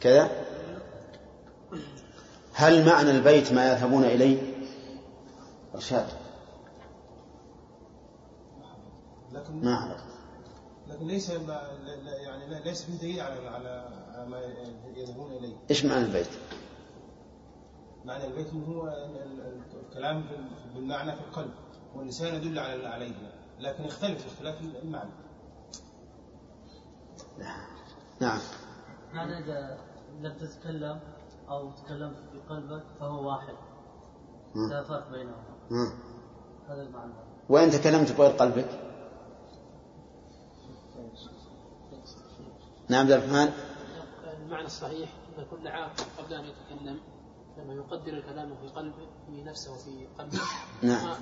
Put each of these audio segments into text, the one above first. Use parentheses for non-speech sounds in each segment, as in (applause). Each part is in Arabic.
كذا هل معنى البيت ما يذهبون إليه إرشاد لكن ما أعرف لكن ليس يعني ليس في دليل على على ما يذهبون إليه. إيش معنى البيت؟ معنى البيت هو الكلام بالمعنى في القلب واللسان يدل على عليه لكن يختلف اختلاف المعنى. نعم. معنى إذا لم تتكلم أو تكلمت في قلبك فهو واحد. لا فرق بينهما. هذا المعنى. وإن تكلمت بغير قلبك؟ نعم عبد الرحمن المعنى الصحيح أن كل عاقل قبل أن يتكلم لما يقدر الكلام في قلبه في نفسه وفي قلبه نعم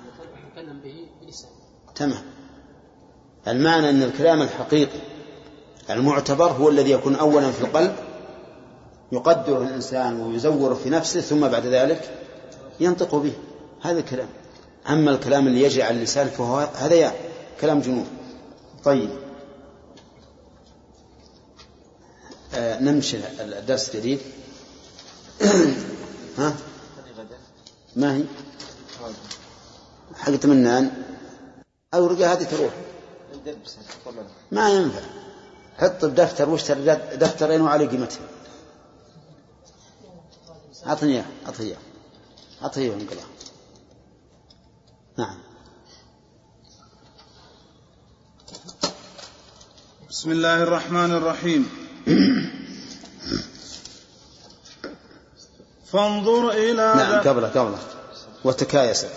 يتكلم به بلسانه تمام المعنى أن الكلام الحقيقي المعتبر هو الذي يكون أولا في القلب يقدره الإنسان ويزوره في نفسه ثم بعد ذلك ينطق به. هذا الكلام أما الكلام اللي يجري على اللسان فهو هذا يعني كلام جنون. طيب. آه، نمشي الدرس الجديد. (coughs) ها؟ ما هي؟ حقت منان رجع هذه تروح. ما ينفع. حط بدفتر واشتري دفترين وعلى قيمتهم. أعطني إياه أعطني إياه أعطني إياه نعم. بسم الله الرحمن الرحيم. فانظر إلى نعم قبله قبله. وتكايست.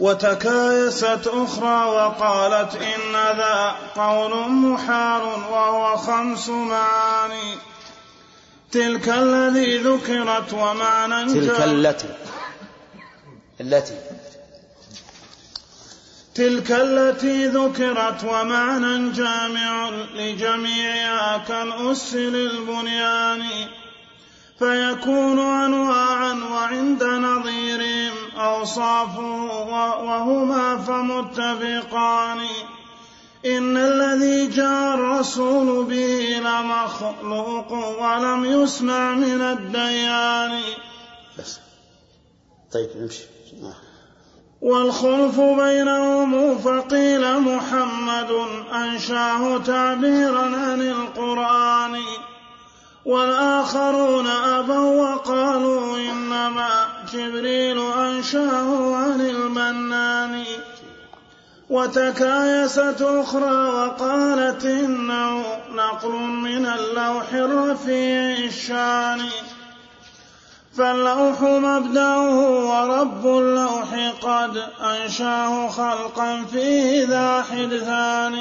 وتكايست أخرى وقالت إن ذا قول محال وهو خمس معاني. تلك الذي ذكرت ومعنى تلك التي. التي. تلك التي ذكرت ومعنى جامع لجميعها كالأس للبنيان فيكون أنواعا وعند نظيرهم. أوصاف وهما فمتفقان. إن الذي جاء الرسول به لمخلوق ولم يسمع من الديان. بس. طيب نمشي والخلف بينهم فقيل محمد أنشاه تعبيرا عن القرآن. والآخرون أبوا وقالوا إنما جبريل أنشأه عن المنان. وتكايست أخرى وقالت إنه نقل من اللوح الرفيع الشان. فاللوح مبدأه ورب اللوح قد أنشأه خلقا فيه ذا حدثان.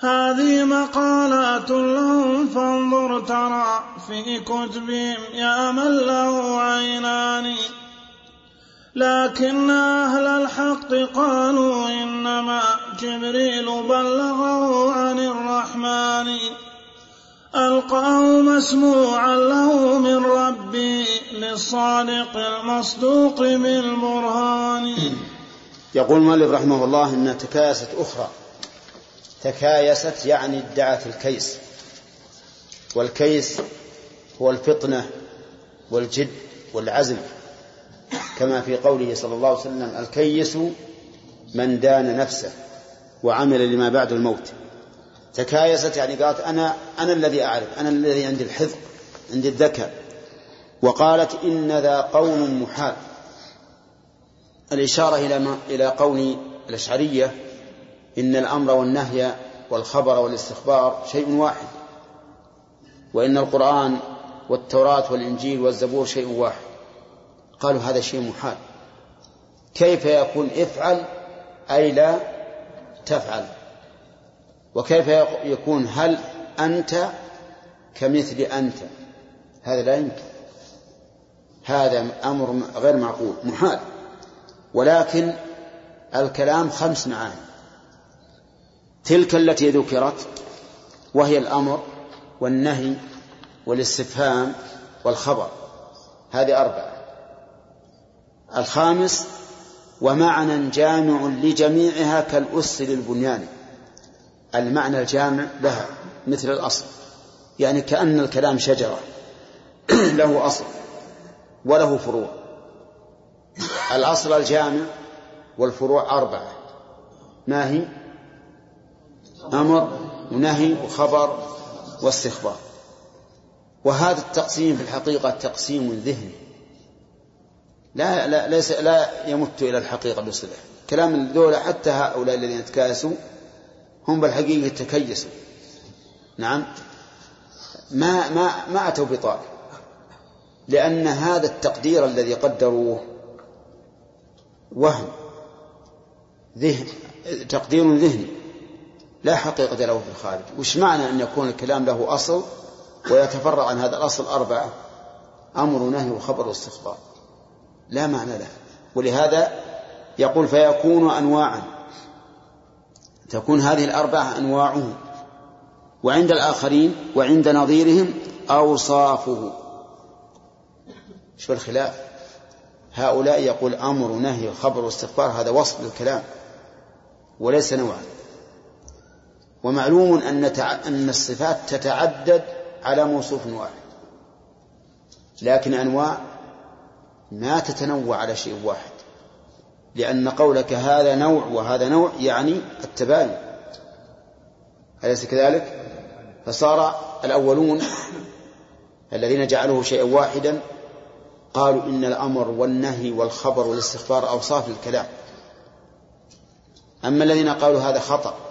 هذه مقالات لهم فانظر ترى في كتبهم يا من له عينان. لكن أهل الحق قالوا إنما جبريل بلغه عن الرحمن. ألقاه مسموعا له من ربي للصادق المصدوق بالبرهان. يقول المؤلف رحمه الله إن تكايست أخرى. تكايست يعني ادعت الكيس. والكيس هو الفطنة والجد والعزم. كما في قوله صلى الله عليه وسلم الكيس من دان نفسه وعمل لما بعد الموت. تكايست يعني قالت أنا أنا الذي أعرف أنا الذي عندي الحفظ عندي الذكاء. وقالت إن ذا قوم محال. الإشارة إلى ما إلى قول الأشعرية إن الأمر والنهي والخبر والاستخبار شيء واحد وإن القرآن والتوراة والإنجيل والزبور شيء واحد. قالوا هذا شيء محال. كيف يكون افعل أي لا تفعل؟ وكيف يكون هل أنت كمثل أنت؟ هذا لا يمكن. هذا أمر غير معقول محال. ولكن الكلام خمس معاني. تلك التي ذكرت وهي الأمر والنهي والاستفهام والخبر. هذه أربعة. الخامس ومعنى جامع لجميعها كالأس للبنيان. المعنى الجامع لها مثل الأصل يعني كأن الكلام شجرة. (clears throat) له أصل وله فروع. الأصل الجامع والفروع أربعة. ما هي؟ أمر ونهي وخبر واستخبار. وهذا التقسيم في الحقيقة تقسيم ذهني. لا لا ليس لا يمت إلى الحقيقة بصلة كلام الذولة حتى هؤلاء الذين تكاسوا هم بالحقيقة تكيسوا. نعم. ما ما ما أتوا بطال لأن هذا التقدير الذي قدروه وهم ذهن تقدير ذهني. لا حقيقة له في الخارج. وش معنى أن يكون الكلام له أصل ويتفرع عن هذا الأصل أربعة؟ أمر ونهي وخبر واستخبار. لا معنى له. ولهذا يقول فيكون أنواعا. تكون هذه الأربعة أنواعه وعند الآخرين وعند نظيرهم أوصافه. شو الخلاف؟ هؤلاء يقول أمر ونهي وخبر واستخبار هذا وصف للكلام وليس نوعا. ومعلوم أن أن الصفات تتعدد على موصوف واحد. لكن أنواع ما تتنوع على شيء واحد. لأن قولك هذا نوع وهذا نوع يعني التباين. أليس كذلك؟ فصار الأولون الذين جعلوه شيئا واحدا قالوا إن الأمر والنهي والخبر والاستخبار أوصاف للكلام. أما الذين قالوا هذا خطأ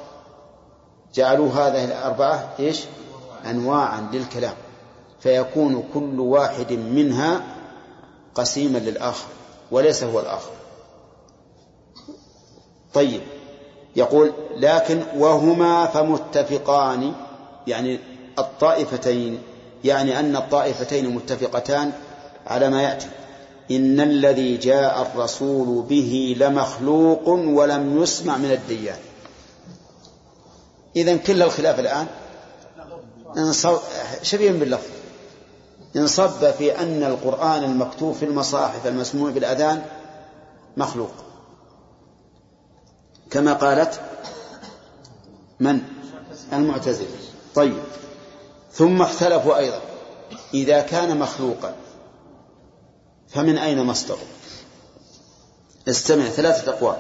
جعلوا هذه الأربعة إيش؟ أنواعا للكلام. فيكون كل واحد منها قسيما للآخر وليس هو الآخر. طيب يقول لكن وهما فمتفقان يعني الطائفتين يعني أن الطائفتين متفقتان على ما يأتي. إن الذي جاء الرسول به لمخلوق ولم يسمع من الديان. إذا كل الخلاف الآن. انصب شبيه باللفظ. انصب في أن القرآن المكتوب في المصاحف المسموع بالأذان مخلوق. كما قالت من؟ المعتزلة. طيب. ثم اختلفوا أيضا. إذا كان مخلوقا فمن أين مصدره؟ استمع ثلاثة أقوال.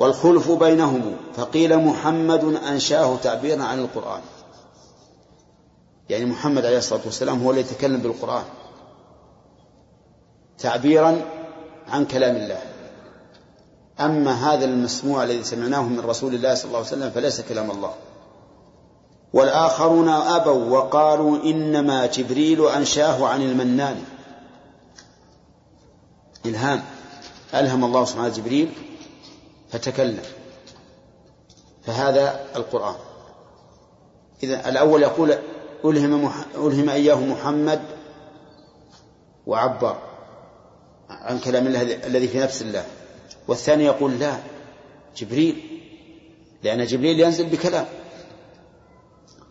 والخلف بينهم فقيل محمد أنشاه تعبيرا عن القرآن. يعني محمد عليه الصلاة والسلام هو الذي يتكلم بالقرآن. تعبيرا عن كلام الله. أما هذا المسموع الذي سمعناه من رسول الله صلى الله عليه وسلم فليس كلام الله. والآخرون أبوا وقالوا إنما جبريل أنشاه عن المنان. إلهام. ألهم الله سبحانه جبريل. فتكلم. فهذا القرآن. إذا الأول يقول ألهم, مح... ألهم إياه محمد وعبر عن كلام الله الذي في نفس الله. والثاني يقول لا جبريل. لأن جبريل ينزل بكلام.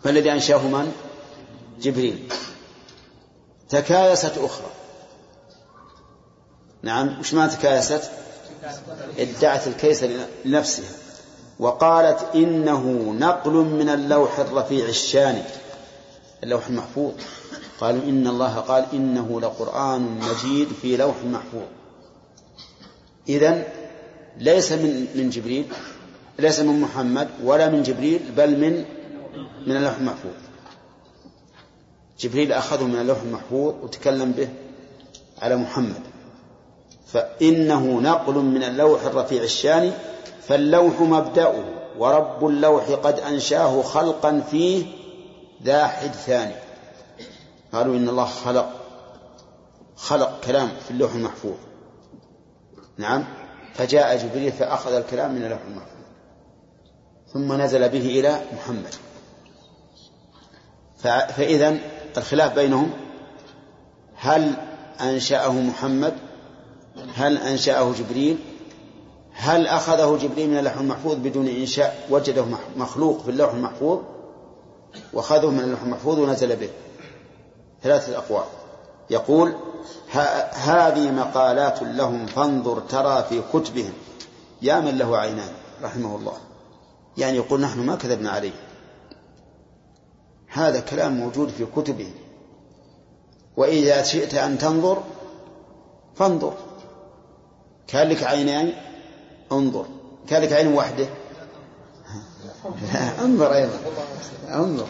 فالذي أنشاه من؟ جبريل. تكايست أخرى. نعم وش ما تكايست؟ ادعت الكيس لنفسها وقالت إنه نقل من اللوح الرفيع الشاني اللوح المحفوظ. قالوا إن الله قال إنه لقرآن مجيد في لوح محفوظ. إذن ليس من من جبريل ليس من محمد ولا من جبريل بل من من اللوح المحفوظ. جبريل أخذه من اللوح المحفوظ وتكلم به على محمد. فإنه نقل من اللوح الرفيع الشاني فاللوح مبدأه ورب اللوح قد أنشاه خلقا فيه ذا حد ثاني. قالوا إن الله خلق خلق كلام في اللوح المحفوظ. نعم. فجاء جبريل فأخذ الكلام من اللوح المحفوظ. ثم نزل به إلى محمد. فإذا الخلاف بينهم هل أنشأه محمد هل أنشأه جبريل؟ هل أخذه جبريل من اللوح المحفوظ بدون إنشاء؟ وجده مخلوق في اللوح المحفوظ؟ وأخذه من اللوح المحفوظ ونزل به. ثلاثة أقوال يقول هذه مقالات لهم فانظر ترى في كتبهم. يا من له عينان رحمه الله. يعني يقول نحن ما كذبنا عليه. هذا كلام موجود في كتبهم وإذا شئت أن تنظر فانظر. كان لك عينان انظر. كان لك عين واحدة. لا انظر أيضا. انظر.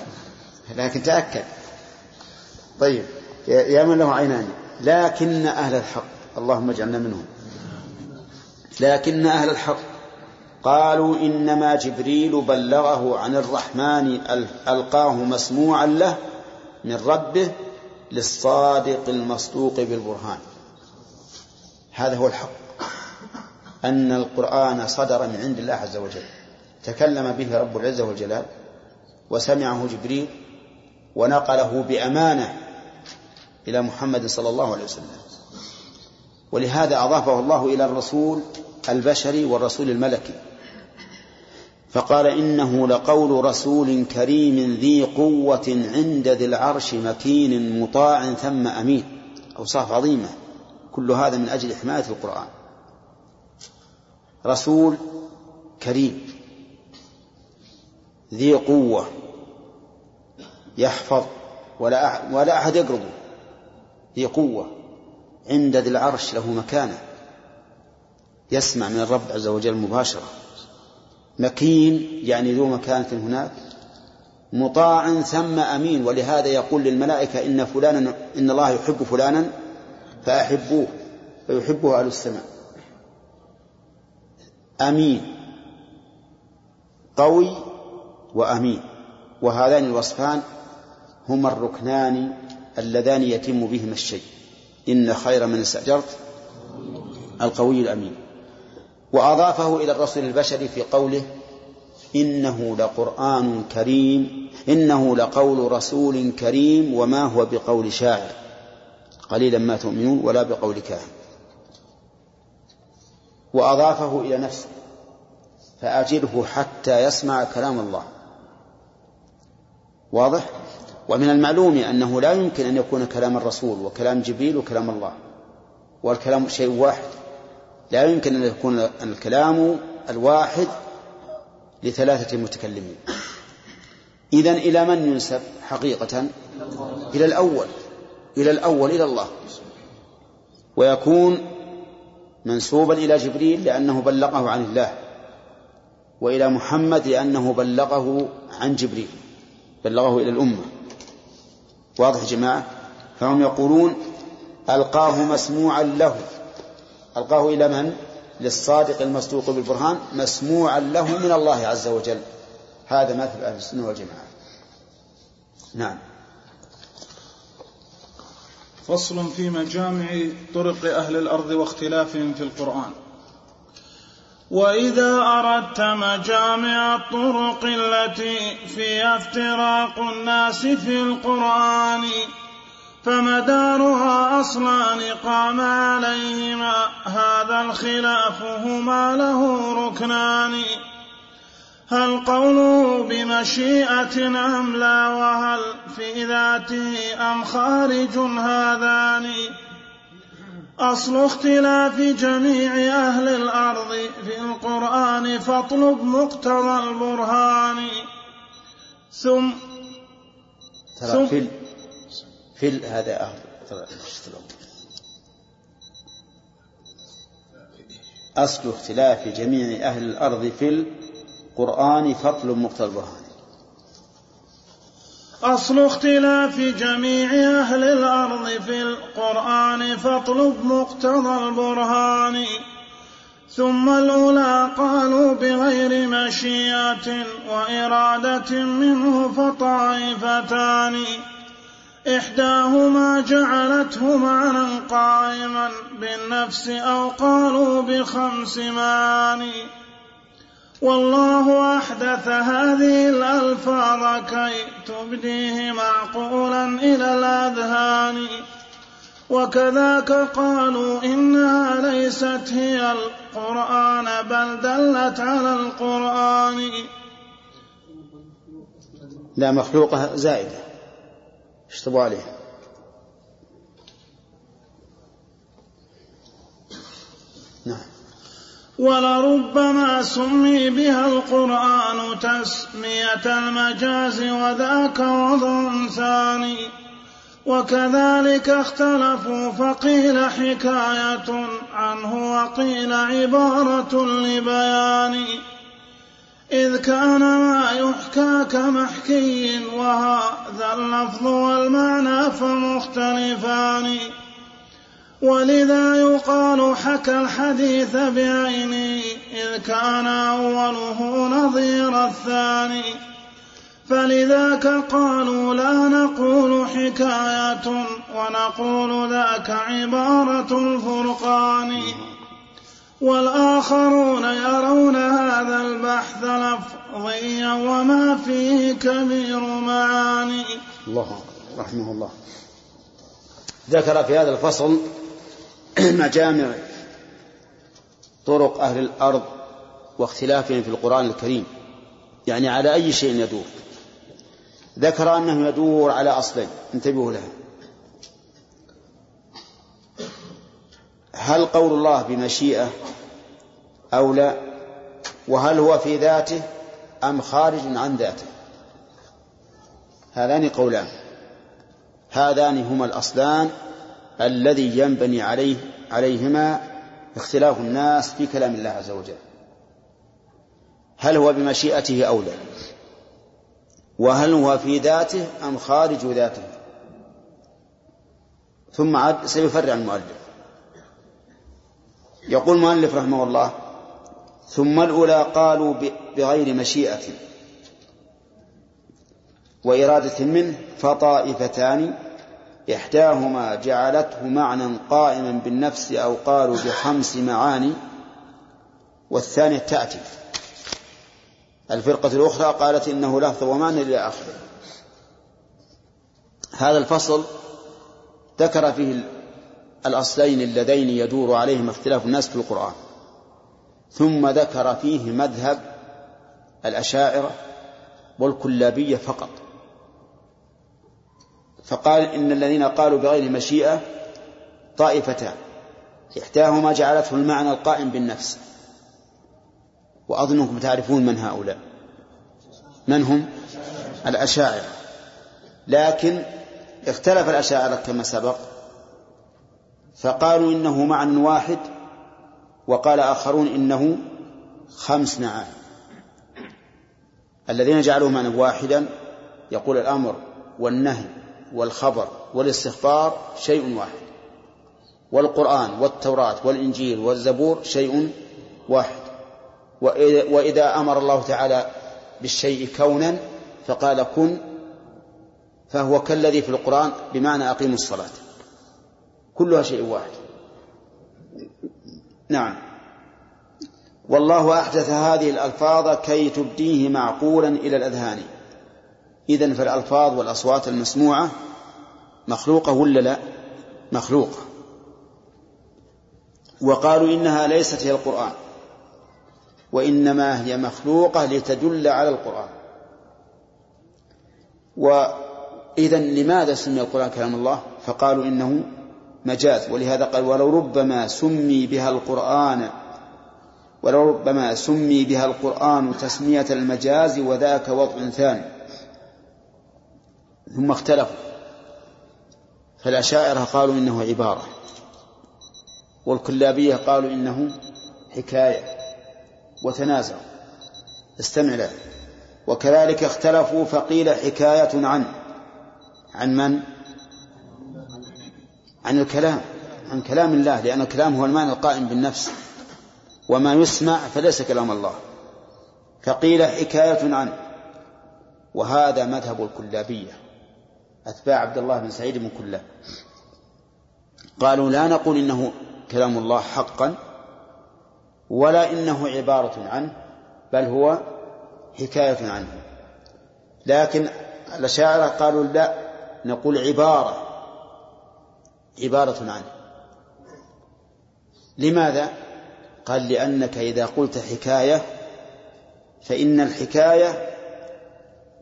لكن تأكد. طيب يا من له عينان. لكن أهل الحق. اللهم اجعلنا منهم. لكن أهل الحق. قالوا إنما جبريل بلغه عن الرحمن ألقاه مسموعا له من ربه للصادق المصدوق بالبرهان. هذا هو الحق. أن القرآن صدر من عند الله عز وجل. تكلم به رب العزة والجلال وسمعه جبريل ونقله بأمانة إلى محمد صلى الله عليه وسلم. ولهذا أضافه الله إلى الرسول البشري والرسول الملكي. فقال إنه لقول رسول كريم ذي قوة عند ذي العرش مكين مطاع ثم أمين. أوصاف عظيمة. كل هذا من أجل حماية القرآن. رسول كريم ذي قوة يحفظ ولا ولا أحد يقربه ذي قوة عند ذي العرش له مكانة يسمع من الرب عز وجل مباشرة. مكين يعني ذو مكانة هناك مطاع ثم أمين ولهذا يقول للملائكة إن فلانا إن الله يحب فلانا فأحبوه فيحبه أهل السماء. أمين. قوي وأمين. وهذان الوصفان هما الركنان اللذان يتم بهما الشيء. إن خير من استأجرت القوي الأمين. وأضافه إلى الرسول البشري في قوله إنه لقرآن كريم إنه لقول رسول كريم وما هو بقول شاعر. قليلا ما تؤمنون ولا بقول كاهن. وأضافه إلى نفسه فأجله حتى يسمع كلام الله. واضح؟ ومن المعلوم أنه لا يمكن أن يكون كلام الرسول وكلام جبريل وكلام الله والكلام شيء واحد. لا يمكن أن يكون الكلام الواحد لثلاثة متكلمين. إذن إلى من ينسب حقيقة؟ إلى الأول. إلى الأول إلى الله. ويكون منسوبا إلى جبريل لأنه بلغه عن الله وإلى محمد لأنه بلغه عن جبريل بلغه إلى الأمة. واضح يا جماعة؟ فهم يقولون ألقاه مسموعا له. ألقاه إلى من؟ للصادق المصدوق بالبرهان مسموعا له من الله عز وجل. هذا مثل أهل السنة والجماعة. نعم. فصل في مجامع طرق أهل الأرض واختلافهم في القرآن. وإذا أردت مجامع الطرق التي فيها افتراق الناس في القرآن فمدارها أصلان قام عليهما هذا الخلاف هما له ركنان. هل قوله بمشيئة أم لا؟ وهل في ذاته أم خارج هذان؟ أصل اختلاف جميع أهل الأرض في القرآن فاطلب مقتضى البرهان. ثم ترى في في هذا أهل أصل اختلاف جميع أهل الأرض في القرآن فاطلب مقتضى البرهان أصل اختلاف جميع أهل الأرض في القرآن فاطلب مقتضى البرهان. ثم الأولى قالوا بغير مشيئة وإرادة منه فطائفتان. إحداهما جعلته معنى قائما بالنفس أو قالوا بخمس معاني والله أحدث هذه الألفاظ كي تبديه معقولا إلى الأذهان. وكذاك قالوا إنها ليست هي القرآن بل دلت على القرآن. لا مخلوقة زائدة. اشتبوا عليها؟ ولربما سمي بها القرآن تسمية المجاز وذاك وضع ثاني. وكذلك اختلفوا فقيل حكاية عنه وقيل عبارة لبيان. إذ كان ما يحكى كمحكي وهذا اللفظ والمعنى فمختلفان. ولذا يقال حكى الحديث بعينه إذ كان أوله نظير الثاني. فلذاك قالوا لا نقول حكاية ونقول ذاك عبارة الفرقان. والآخرون يرون هذا البحث لفظيا وما فيه كبير معاني. الله رحمه الله. ذكر في هذا الفصل مجامع طرق أهل الأرض واختلافهم في القرآن الكريم يعني على أي شيء يدور. ذكر أنه يدور على أصلين انتبهوا لها. هل قول الله بمشيئة أو لا؟ وهل هو في ذاته أم خارج عن ذاته؟ هذان قولان. هذان هما الأصلان الذي ينبني عليه عليهما اختلاف الناس في كلام الله عز وجل. هل هو بمشيئته أو لا؟ وهل هو في ذاته أم خارج ذاته؟ ثم عد سيفرع المؤلف. يقول المؤلف رحمه الله ثم الأولى قالوا بغير مشيئة. وإرادة منه فطائفتان إحداهما جعلته معنى قائما بالنفس أو قالوا بخمس معاني والثانية تأتي. الفرقة الأخرى قالت إنه لفظ ومعنى إلى آخره هذا الفصل ذكر فيه الأصلين اللذين يدور عليهما اختلاف الناس في القرآن. ثم ذكر فيه مذهب الأشاعرة والكلابية فقط. فقال إن الذين قالوا بغير مشيئة طائفتان إحداهما جعلته المعنى القائم بالنفس. وأظنكم تعرفون من هؤلاء. من هم؟ الأشاعرة. لكن اختلف الأشاعرة كما سبق. فقالوا إنه معنى واحد وقال آخرون إنه خمس معاني الذين جعلوه معنى واحدا يقول الأمر والنهي. والخبر والاستخبار شيء واحد. والقرآن والتوراة والإنجيل والزبور شيء واحد. وإذا أمر الله تعالى بالشيء كونا فقال كن فهو كالذي في القرآن بمعنى أقيموا الصلاة. كلها شيء واحد. نعم. والله أحدث هذه الألفاظ كي تبديه معقولا إلى الأذهان. إذن فالألفاظ والأصوات المسموعة مخلوقة ولا لا؟ مخلوقة. وقالوا إنها ليست هي القرآن وإنما هي مخلوقة لتدل على القرآن. وإذا لماذا سمي القرآن كلام الله؟ فقالوا إنه مجاز. ولهذا قال ولو ربما سمي بها القرآن ولو ربما سمي بها القرآن تسمية المجاز وذاك وضع ثاني. ثم اختلفوا. فالأشاعرة قالوا إنه عبارة والكلابية قالوا إنه حكاية وتنازعوا استمع له. وكذلك اختلفوا فقيل حكاية عن عن من؟ عن الكلام عن كلام الله لأن الكلام هو المعنى القائم بالنفس. وما يسمع فليس كلام الله. فقيل حكاية عنه وهذا مذهب الكلابية. أتباع عبد الله بن سعيد بن كلاب قالوا لا نقول إنه كلام الله حقا ولا إنه عبارة عنه بل هو حكاية عنه. لكن الأشاعرة قالوا لا نقول عبارة عبارة عنه. لماذا؟ قال لأنك إذا قلت حكاية فإن الحكاية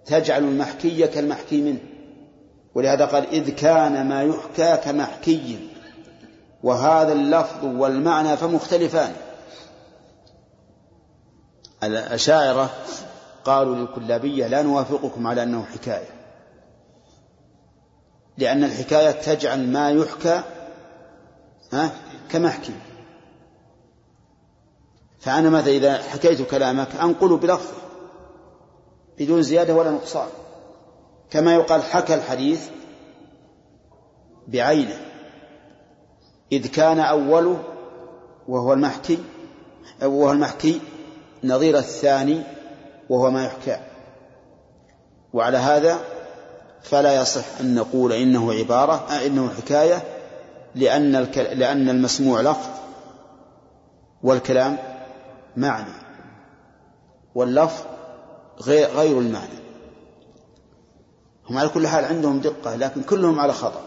تجعل المحكي كالمحكي منه. ولهذا قال إذ كان ما يحكى كمحكي وهذا اللفظ والمعنى فمختلفان. الأشاعرة قالوا للكلابية لا نوافقكم على أنه حكاية لأن الحكاية تجعل ما يحكى كمحكي. فأنا مثلا إذا حكيت كلامك؟ أنقل بلفظه بدون زيادة ولا نقصان. كما يقال حكى الحديث بعينه. إذ كان أوله وهو المحكي وهو المحكي نظير الثاني وهو ما يحكى. وعلى هذا فلا يصح أن نقول إنه عبارة إنه حكاية لأن لأن المسموع لفظ والكلام معنى. واللفظ غير غير المعنى. هم على كل حال عندهم دقة لكن كلهم على خطأ.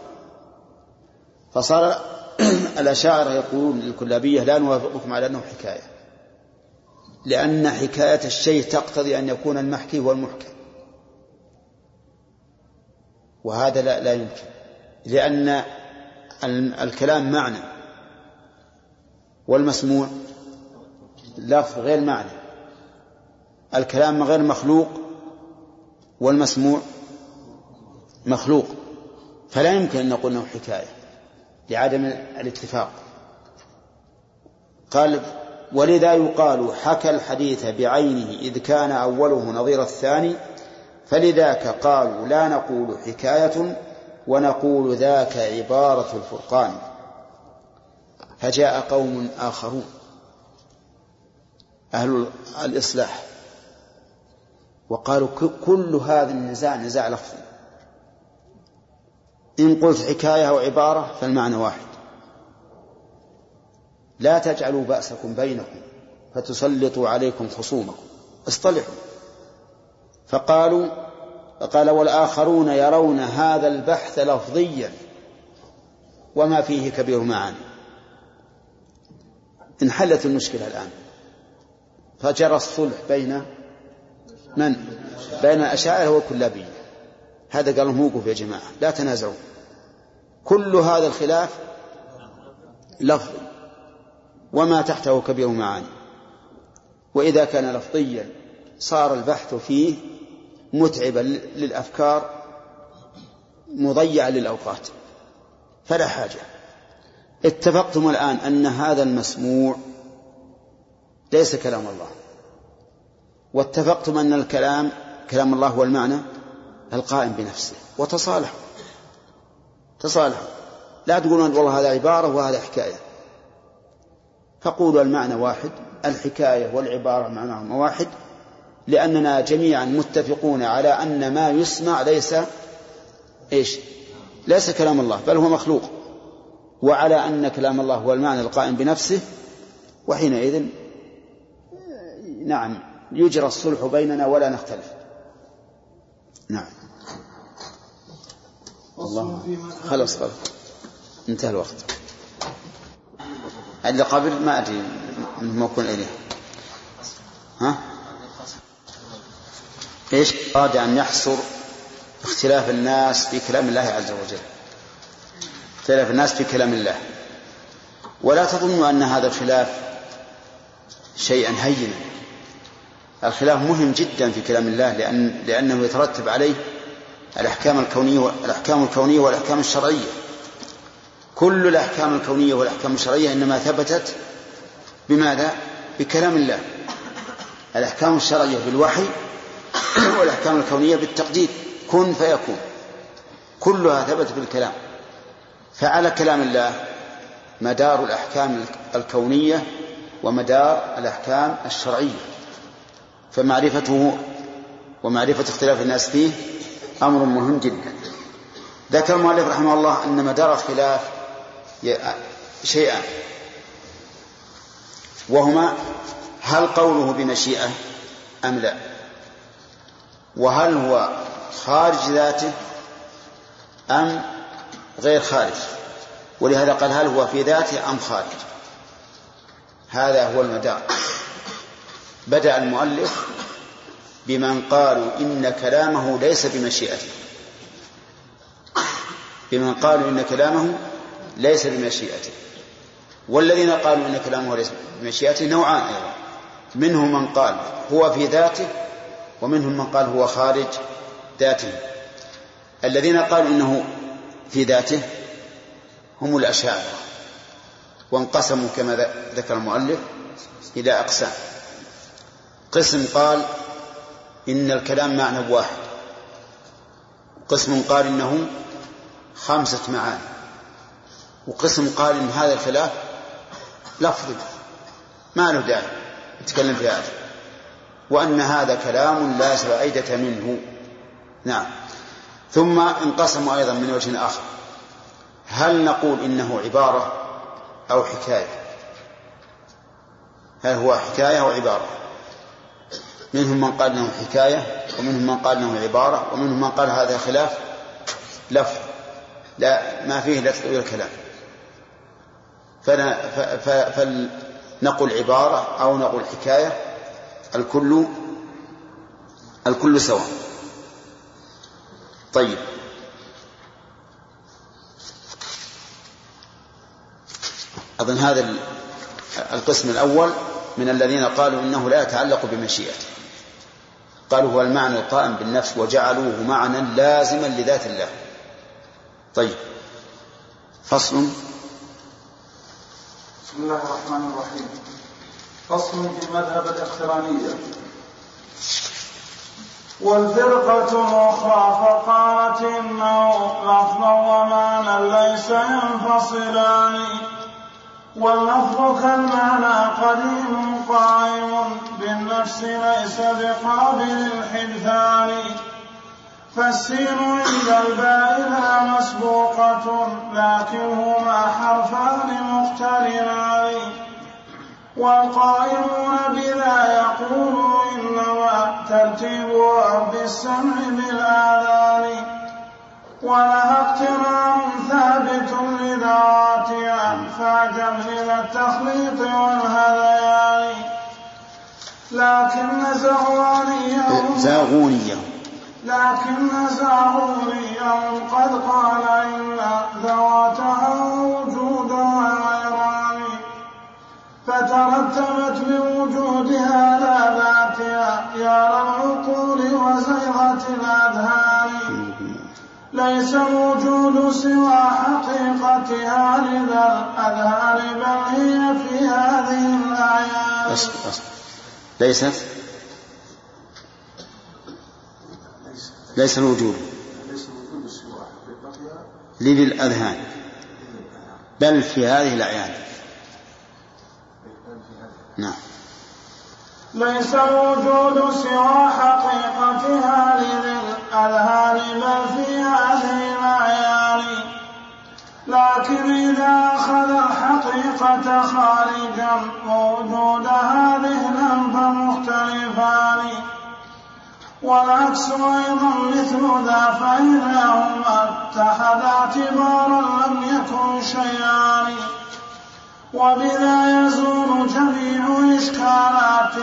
فصار (clears throat) الأشاعرة يقولون للكلابية لا نوافقكم على أنه حكاية لأن حكاية الشيء تقتضي أن يكون المحكي هو المحكم. وهذا لا, لا يمكن لأن الكلام معنى والمسموع لفظ غير معنى. الكلام غير مخلوق والمسموع مخلوق فلا يمكن أن نقول أنه حكاية لعدم الاتفاق. قال ولذا يقال حكى الحديث بعينه إذ كان أوله نظير الثاني فلذاك قالوا لا نقول حكاية ونقول ذاك عبارة الفرقان. فجاء قوم آخرون أهل الإصلاح وقالوا كل هذا النزاع نزاع لفظي. إن قلت حكاية أو عبارة فالمعنى واحد. لا تجعلوا بأسكم بينكم فتسلطوا عليكم خصومكم. اصطلحوا. فقالوا قال والآخرون يرون هذا البحث لفظيا وما فيه كبير معاني. انحلت المشكلة الآن. فجرى الصلح بين من؟ بين الأشاعرة والكلابية هذا قال لهم يا جماعة لا تنازعوا. كل هذا الخلاف لفظي وما تحته كبير معاني. وإذا كان لفظيا صار البحث فيه متعبا للأفكار مضيعا للأوقات. فلا حاجة. اتفقتم الآن أن هذا المسموع ليس كلام الله. واتفقتم أن الكلام كلام الله هو المعنى؟ القائم بنفسه وتصالحوا. تصالحوا. لا تقولون والله هذا عبارة وهذا حكاية. فقولوا المعنى واحد الحكاية والعبارة معناهما واحد لأننا جميعا متفقون على أن ما يسمع ليس إيش؟ ليس كلام الله بل هو مخلوق. وعلى أن كلام الله هو المعنى القائم بنفسه وحينئذ نعم يجرى الصلح بيننا ولا نختلف. نعم. الله خلص خلص انتهى الوقت. اللي قبل ما أدري موكل إليه. ها؟ إيش؟ أراد أن يحصر اختلاف الناس في كلام الله عز وجل. اختلاف الناس في كلام الله. ولا تظنوا أن هذا الخلاف شيئا هينا. الخلاف مهم جدا في كلام الله لأن لأنه يترتب عليه الأحكام الكونية الأحكام الكونية والأحكام الشرعية. كل الأحكام الكونية والأحكام الشرعية إنما ثبتت بماذا؟ بكلام الله. الأحكام الشرعية بالوحي (clears throat) والأحكام الكونية بالتقدير. كن فيكون. كلها ثبتت بالكلام. فعلى كلام الله مدار الأحكام الكونية ومدار الأحكام الشرعية. فمعرفته ومعرفة اختلاف الناس فيه أمر مهم جدا. ذكر المؤلف رحمه الله أن مدار الخلاف شيئان وهما هل قوله بمشيئة أم لا؟ وهل هو خارج ذاته أم غير خارج؟ ولهذا قال هل هو في ذاته أم خارج؟ هذا هو المدار. بدأ المؤلف بمن قالوا إن كلامه ليس بمشيئته. بمن قالوا إن كلامه ليس بمشيئته. والذين قالوا إن كلامه ليس بمشيئته نوعان أيضا. منهم من قال هو في ذاته ومنهم من قال هو خارج ذاته. الذين قالوا إنه في ذاته هم الأشاعرة وانقسموا كما ذكر المؤلف إلى أقسام. قسم قال إن الكلام معنى واحد. قسم قال إنه خمسة معاني. وقسم قال إن هذا الخلاف لفظي ما له داعي نتكلم في هذا. وأن هذا كلام لا فائدة منه. نعم. ثم انقسموا أيضا من وجه آخر. هل نقول إنه عبارة أو حكاية؟ هل هو حكاية أو عبارة؟ منهم من قال إنه حكاية ومنهم من قال إنه عبارة ومنهم من قال هذا خلاف لفظ. لا ما فيه لا تطويل الكلام فنقول عبارة أو نقول حكاية الكل الكل سواء. طيب. أظن هذا القسم الأول من الذين قالوا إنه لا يتعلق بمشيئته. قالوا هو المعنى القائم بالنفس وجعلوه معنى لازما لذات الله. طيب. فصل. بسم الله الرحمن الرحيم. فصل في مذهب الاقترانية والفرقة الأخرى فقالت إنه لفظا ومعنى ليس ينفصلان. واللفظ كالمعنى قديم قائم بالنفس ليس بقابل الحدثان فالسين عند الباء لا مسبوقة لكنهما حرفان مقترنان. والقائمون بلا يقول إنما ترتيبها بالسمع بالآذان. ولها اقتران ثابت لذاتها فاعجب إلى التخليط والهذيان لكن زغوانيه زاغونيه لكن زاغونيه قد قال إن ذواتها وجودها غيران. فترتبت بوجودها لا ذاتها يا للعقول وزيغة الأذهان. ليس الوجود سوى حقيقتها لذا الأذهان بل هي في هذه الأعيان ليست ليس الوجود للأذهان بل في هذه الأعيان. نعم. ليس الوجود سوى حقيقتها لذي الأذهان بل في هذه الأعيان. لكن إذا أخذ الحقيقة خارجا ووجودها ذهنا فمختلفان والعكس أيضا مثل ذا فإذا هما اتحدا اعتبارا لم يكن شيئان. وبذا يزول جميع إشكالات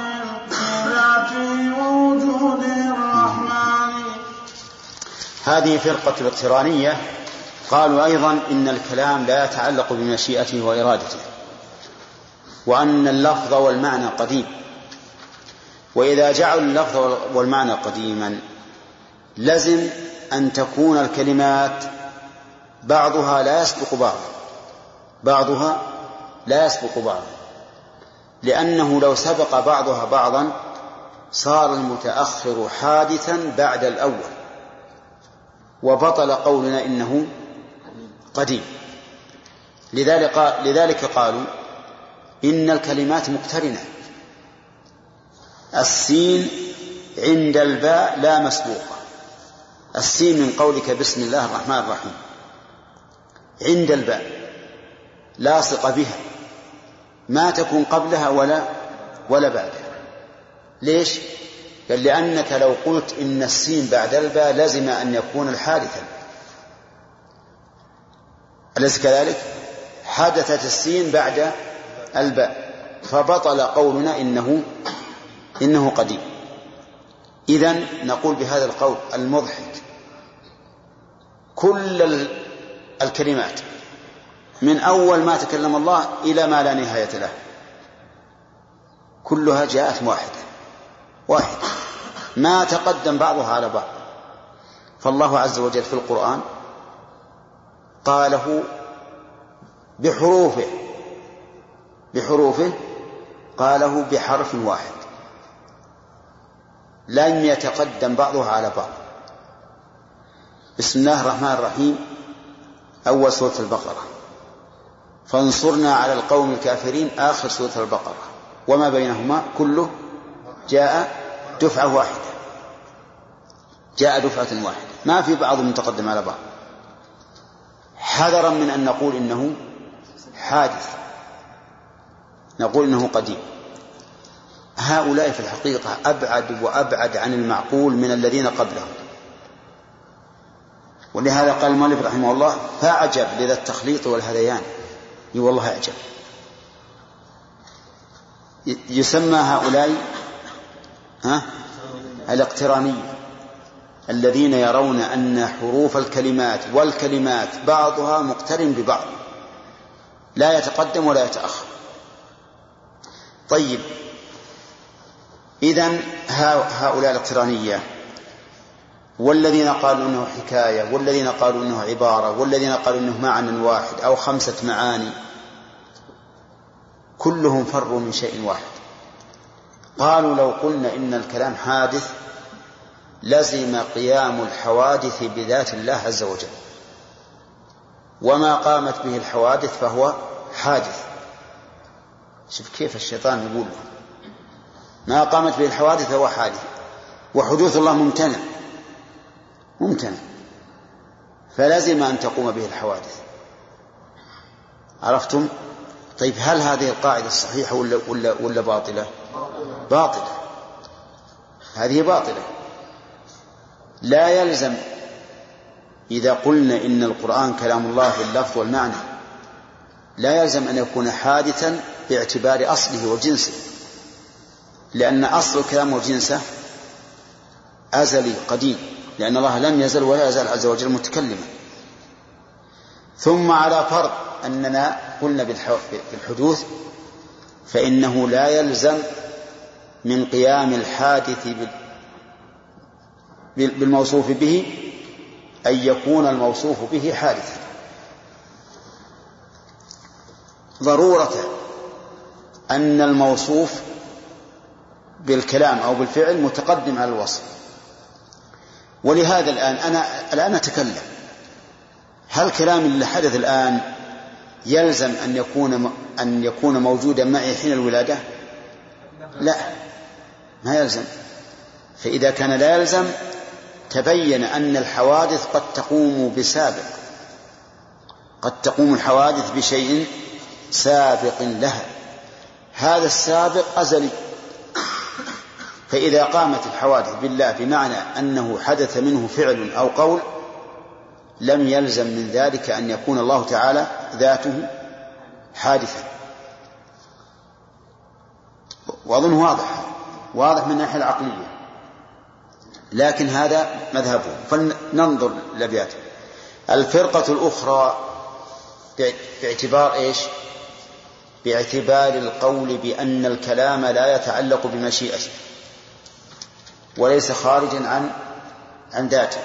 في ذاته ووجوده الرحمن. هذه فرقة الإقترانية قالوا أيضا إن الكلام لا يتعلق بمشيئته وإرادته وأن اللفظ والمعنى قديم. وإذا جعلوا اللفظ والمعنى قديما لزم أن تكون الكلمات بعضها لا يسبق بعضا بعضها لا يسبق بعضا لأنه لو سبق بعضها بعضا صار المتأخر حادثا بعد الأول وبطل قولنا إنه قديم. لذلك لذلك قالوا إن الكلمات مقترنة. السين عند الباء لا مسبوقة. السين من قولك بسم الله الرحمن الرحيم. عند الباء. لاصقة بها. ما تكون قبلها ولا ولا بعدها. ليش؟ قال لأنك لو قلت إن السين بعد الباء لزم أن يكون الحادثا. أليس كذلك؟ حدثت السين بعد الباء فبطل قولنا إنه إنه قديم. إذا نقول بهذا القول المضحك كل الكلمات من أول ما تكلم الله إلى ما لا نهاية له كلها جاءت واحدة واحدة. ما تقدم بعضها على بعض. فالله عز وجل في القرآن قاله بحروفه بحروفه قاله بحرف واحد. لم يتقدم بعضها على بعض. بسم الله الرحمن الرحيم. أول سورة البقرة. فانصرنا على القوم الكافرين آخر سورة البقرة. وما بينهما كله جاء دفعة واحدة. جاء دفعة واحدة. ما في بعض متقدم على بعض. حذرا من أن نقول إنه حادث. نقول إنه قديم. هؤلاء في الحقيقة أبعد وأبعد عن المعقول من الذين قبلهم. ولهذا قال المؤلف رحمه الله فأعجب لذا التخليط والهذيان. إي والله أعجب. يسمى هؤلاء ها؟ الاقترانية. الذين يرون أن حروف الكلمات والكلمات بعضها مقترن ببعض. لا يتقدم ولا يتأخر. طيب. إذا هؤلاء الاقترانية والذين قالوا إنه حكاية والذين قالوا إنه عبارة والذين قالوا إنه معنى واحد أو خمسة معاني كلهم فروا من شيء واحد. قالوا لو قلنا إن الكلام حادث لزم قيام الحوادث بذات الله عز وجل. وما قامت به الحوادث فهو حادث. شوف كيف الشيطان يقول. ما قامت به الحوادث فهو حادث. وحدوث الله ممتنع. ممتنع. فلزم أن تقوم به الحوادث. عرفتم؟ طيب هل هذه القاعدة الصحيحة ولا, ولا, ولا باطلة؟ باطلة. هذه باطلة. لا يلزم. إذا قلنا إن القرآن كلام الله باللفظ والمعنى لا يلزم أن يكون حادثا باعتبار أصله وجنسه. لأن أصل الكلام وجنسه أزلي قديم لأن الله لم يزل ولا يزال عز وجل متكلما. ثم على فرض أننا قلنا بالحدوث فإنه لا يلزم من قيام الحادث بالموصوف به أن يكون الموصوف به حادثا. ضرورة أن الموصوف بالكلام أو بالفعل متقدم على الوصف. ولهذا الآن أنا الآن أتكلم. هل كلامي اللي حدث الآن يلزم أن يكون أن يكون موجودا معي حين الولادة؟ لا ما يلزم. فإذا كان لا يلزم تبين أن الحوادث قد تقوم بسابق قد تقوم الحوادث بشيء سابق لها. هذا السابق أزلي. فإذا قامت الحوادث بالله بمعنى أنه حدث منه فعل أو قول لم يلزم من ذلك أن يكون الله تعالى ذاته حادثا. وأظن واضح واضح من الناحية العقلية. لكن هذا مذهبه فلننظر الأبيات الفرقة الأخرى باعتبار إيش؟ باعتبار القول بأن الكلام لا يتعلق بمشيئته. وليس خارجا عن عن ذاته.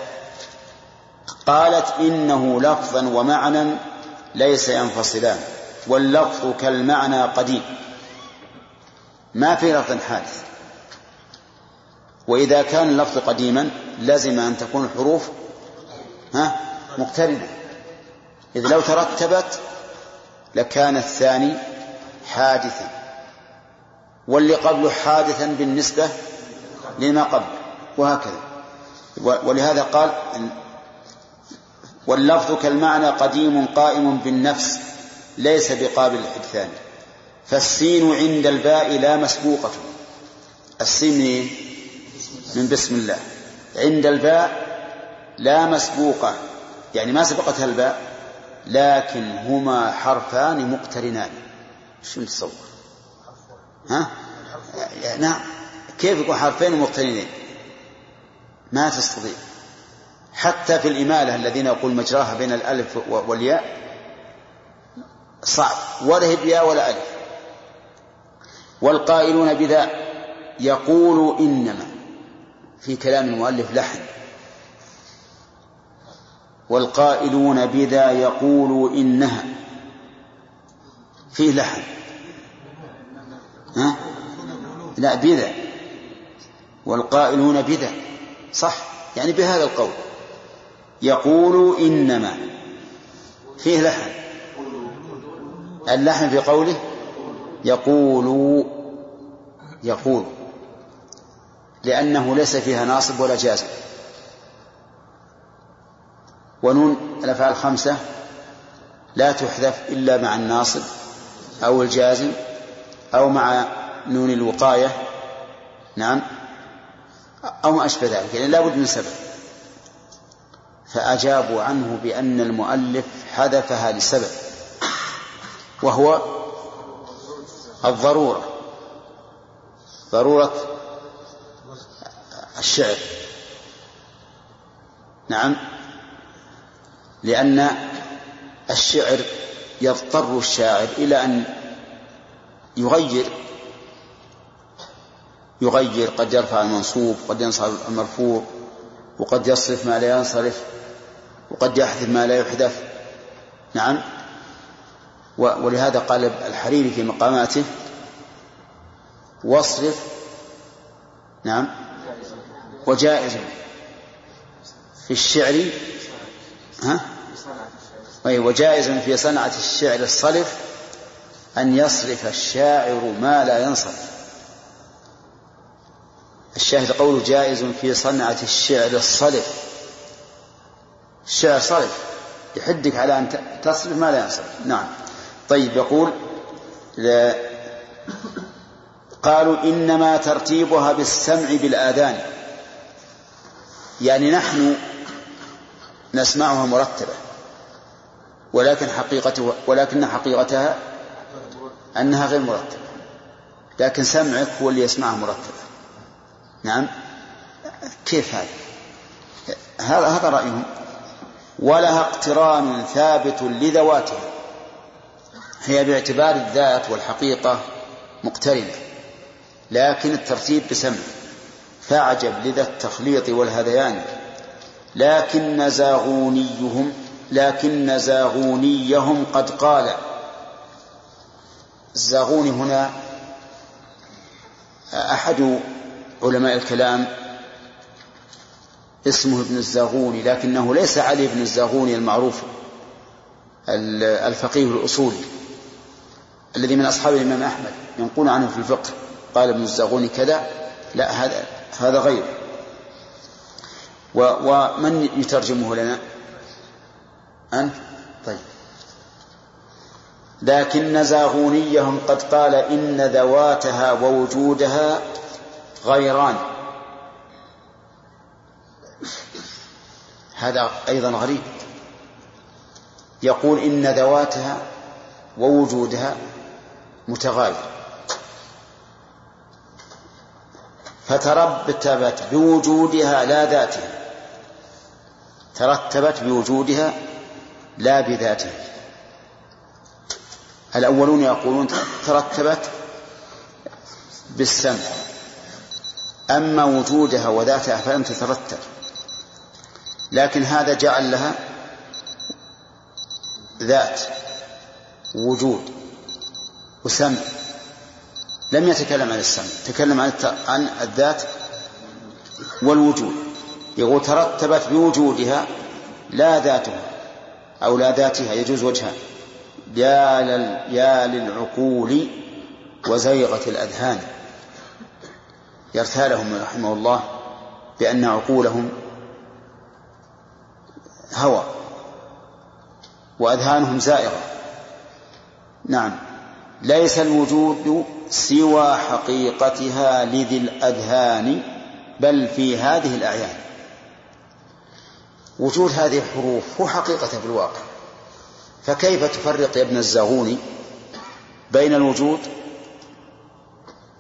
قالت إنه لفظا ومعنى ليس ينفصلان. واللفظ كالمعنى قديم. ما في لفظ حادث. وإذا كان اللفظ قديما لزم أن تكون الحروف ها مقترنة. إذ لو ترتبت لكان الثاني حادثا واللي قبله حادثا بالنسبة لما قبل وهكذا. ولهذا قال واللفظ كالمعنى قديم قائم بالنفس ليس بقابل الحدثان. فالسين عند الباء لا مسبوقة. السين من, بسم الله. عند الباء لا مسبوقة يعني ما سبقتها الباء لكن هما حرفان مقترنان. شو نتصور ها؟ نعم كيف يكون حرفين مقترنين؟ ما تستطيع. حتى في الإمالة الذين يقول مجراها بين الألف والياء صعب. ولا هي بياء ولا ألف. والقائلون بذا يقول إنما. في كلام المؤلف لحن. والقائلون بذا يقول إنها. فيه لحن. ها؟ لا بذا. والقائلون بذا. صح. يعني بهذا القول. يقول إنما. فيه لحن. اللحن في قوله يقول يقول لأنه ليس فيها ناصب ولا جازم ونون الأفعال الخمسة لا تحذف إلا مع الناصب أو الجازم أو مع نون الوقاية. نعم. أو ما أشبه ذلك يعني لا بد من سبب. فأجابوا عنه بأن المؤلف حذفها لسبب وهو الضرورة. ضرورة الشعر. نعم. لأن الشعر يضطر الشاعر إلى أن يغير يغير. قد يرفع المنصوب قد ينصرف المرفوع وقد يصرف ما لا ينصرف وقد يحذف ما لا يحذف. نعم. ولهذا قال الحريري في مقاماته واصرف. نعم. وجائز في الشعر ها؟ وجائز في صنعة الشعر الصرف أن يصرف الشاعر ما لا ينصرف. الشاهد قوله جائز في صنعة الشعر الصرف الشعر صرف يحدك على أن تصرف ما لا ينصرف. نعم. طيب يقول قالوا إنما ترتيبها بالسمع بالآذان. يعني نحن نسمعها مرتبة ولكن حقيقته ولكن حقيقتها أنها غير مرتبة لكن سمعك هو اللي يسمعها مرتبة. نعم؟ كيف هذا؟ هذا هذا رأيهم. ولها اقتران ثابت لذواتها. هي باعتبار الذات والحقيقة مقترنة لكن الترتيب بسمع. فاعجب لذا التخليط والهذيان. لكن زاغونيهم لكن زاغونيهم قد قال. الزاغوني هنا أحد علماء الكلام اسمه ابن الزاغوني لكنه ليس علي بن الزاغوني المعروف الفقيه الأصولي الذي من أصحاب الإمام أحمد ينقون عنه في الفقه. قال ابن الزاغوني كذا لا هذا هذا غيره ومن يترجمه لنا؟ أنت؟ طيب. لكن زاغونيهم قد قال إن ذواتها ووجودها غيران. هذا أيضا غريب. يقول إن ذواتها ووجودها متغاير. فترتبت بوجودها لا ذاتها ترتبت بوجودها لا بذاتها الأولون يقولون ترتبت بالسمع. أما وجودها وذاتها فلم تترتب. لكن هذا جعل لها ذات وجود وسمع. لم يتكلم عن السمع تكلم عن عن الذات والوجود. يقول ترتبت بوجودها لا ذاتها أو لا ذاتها يجوز وجهان يا, لل يا للعقول وزيغة الأذهان. يرثالهم رحمه الله بأن عقولهم هوى وأذهانهم زائغة. نعم. ليس الوجود سوى حقيقتها لذي الأذهان بل في هذه الأعيان. وجود هذه الحروف هو حقيقة في الواقع. فكيف تفرق يا ابن الزاغوني بين الوجود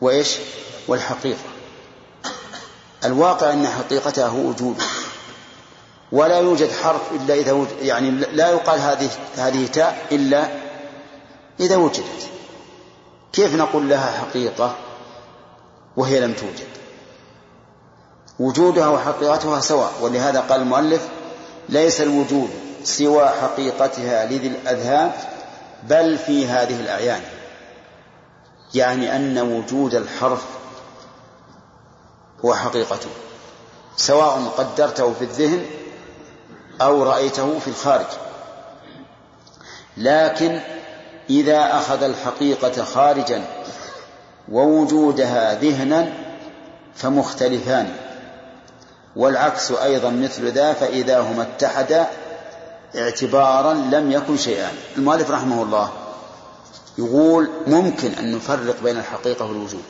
وإيش؟ والحقيقة. الواقع أن حقيقتها هو وجود. ولا يوجد حرف إلا إذا وجد يعني لا يقال هذه هذه تاء إلا إذا وجدت. كيف نقول لها حقيقة وهي لم توجد؟ وجودها وحقيقتها سواء ولهذا قال المؤلف ليس الوجود سوى حقيقتها لذي الأذهان بل في هذه الأعيان. يعني أن وجود الحرف هو حقيقته سواء قدرته في الذهن أو رأيته في الخارج. لكن إذا أخذ الحقيقة خارجا ووجودها ذهنا فمختلفان. والعكس أيضا مثل ذا فإذا هما اتحدا اعتبارا لم يكن شيئان المؤلف رحمه الله يقول ممكن أن نفرق بين الحقيقة والوجود.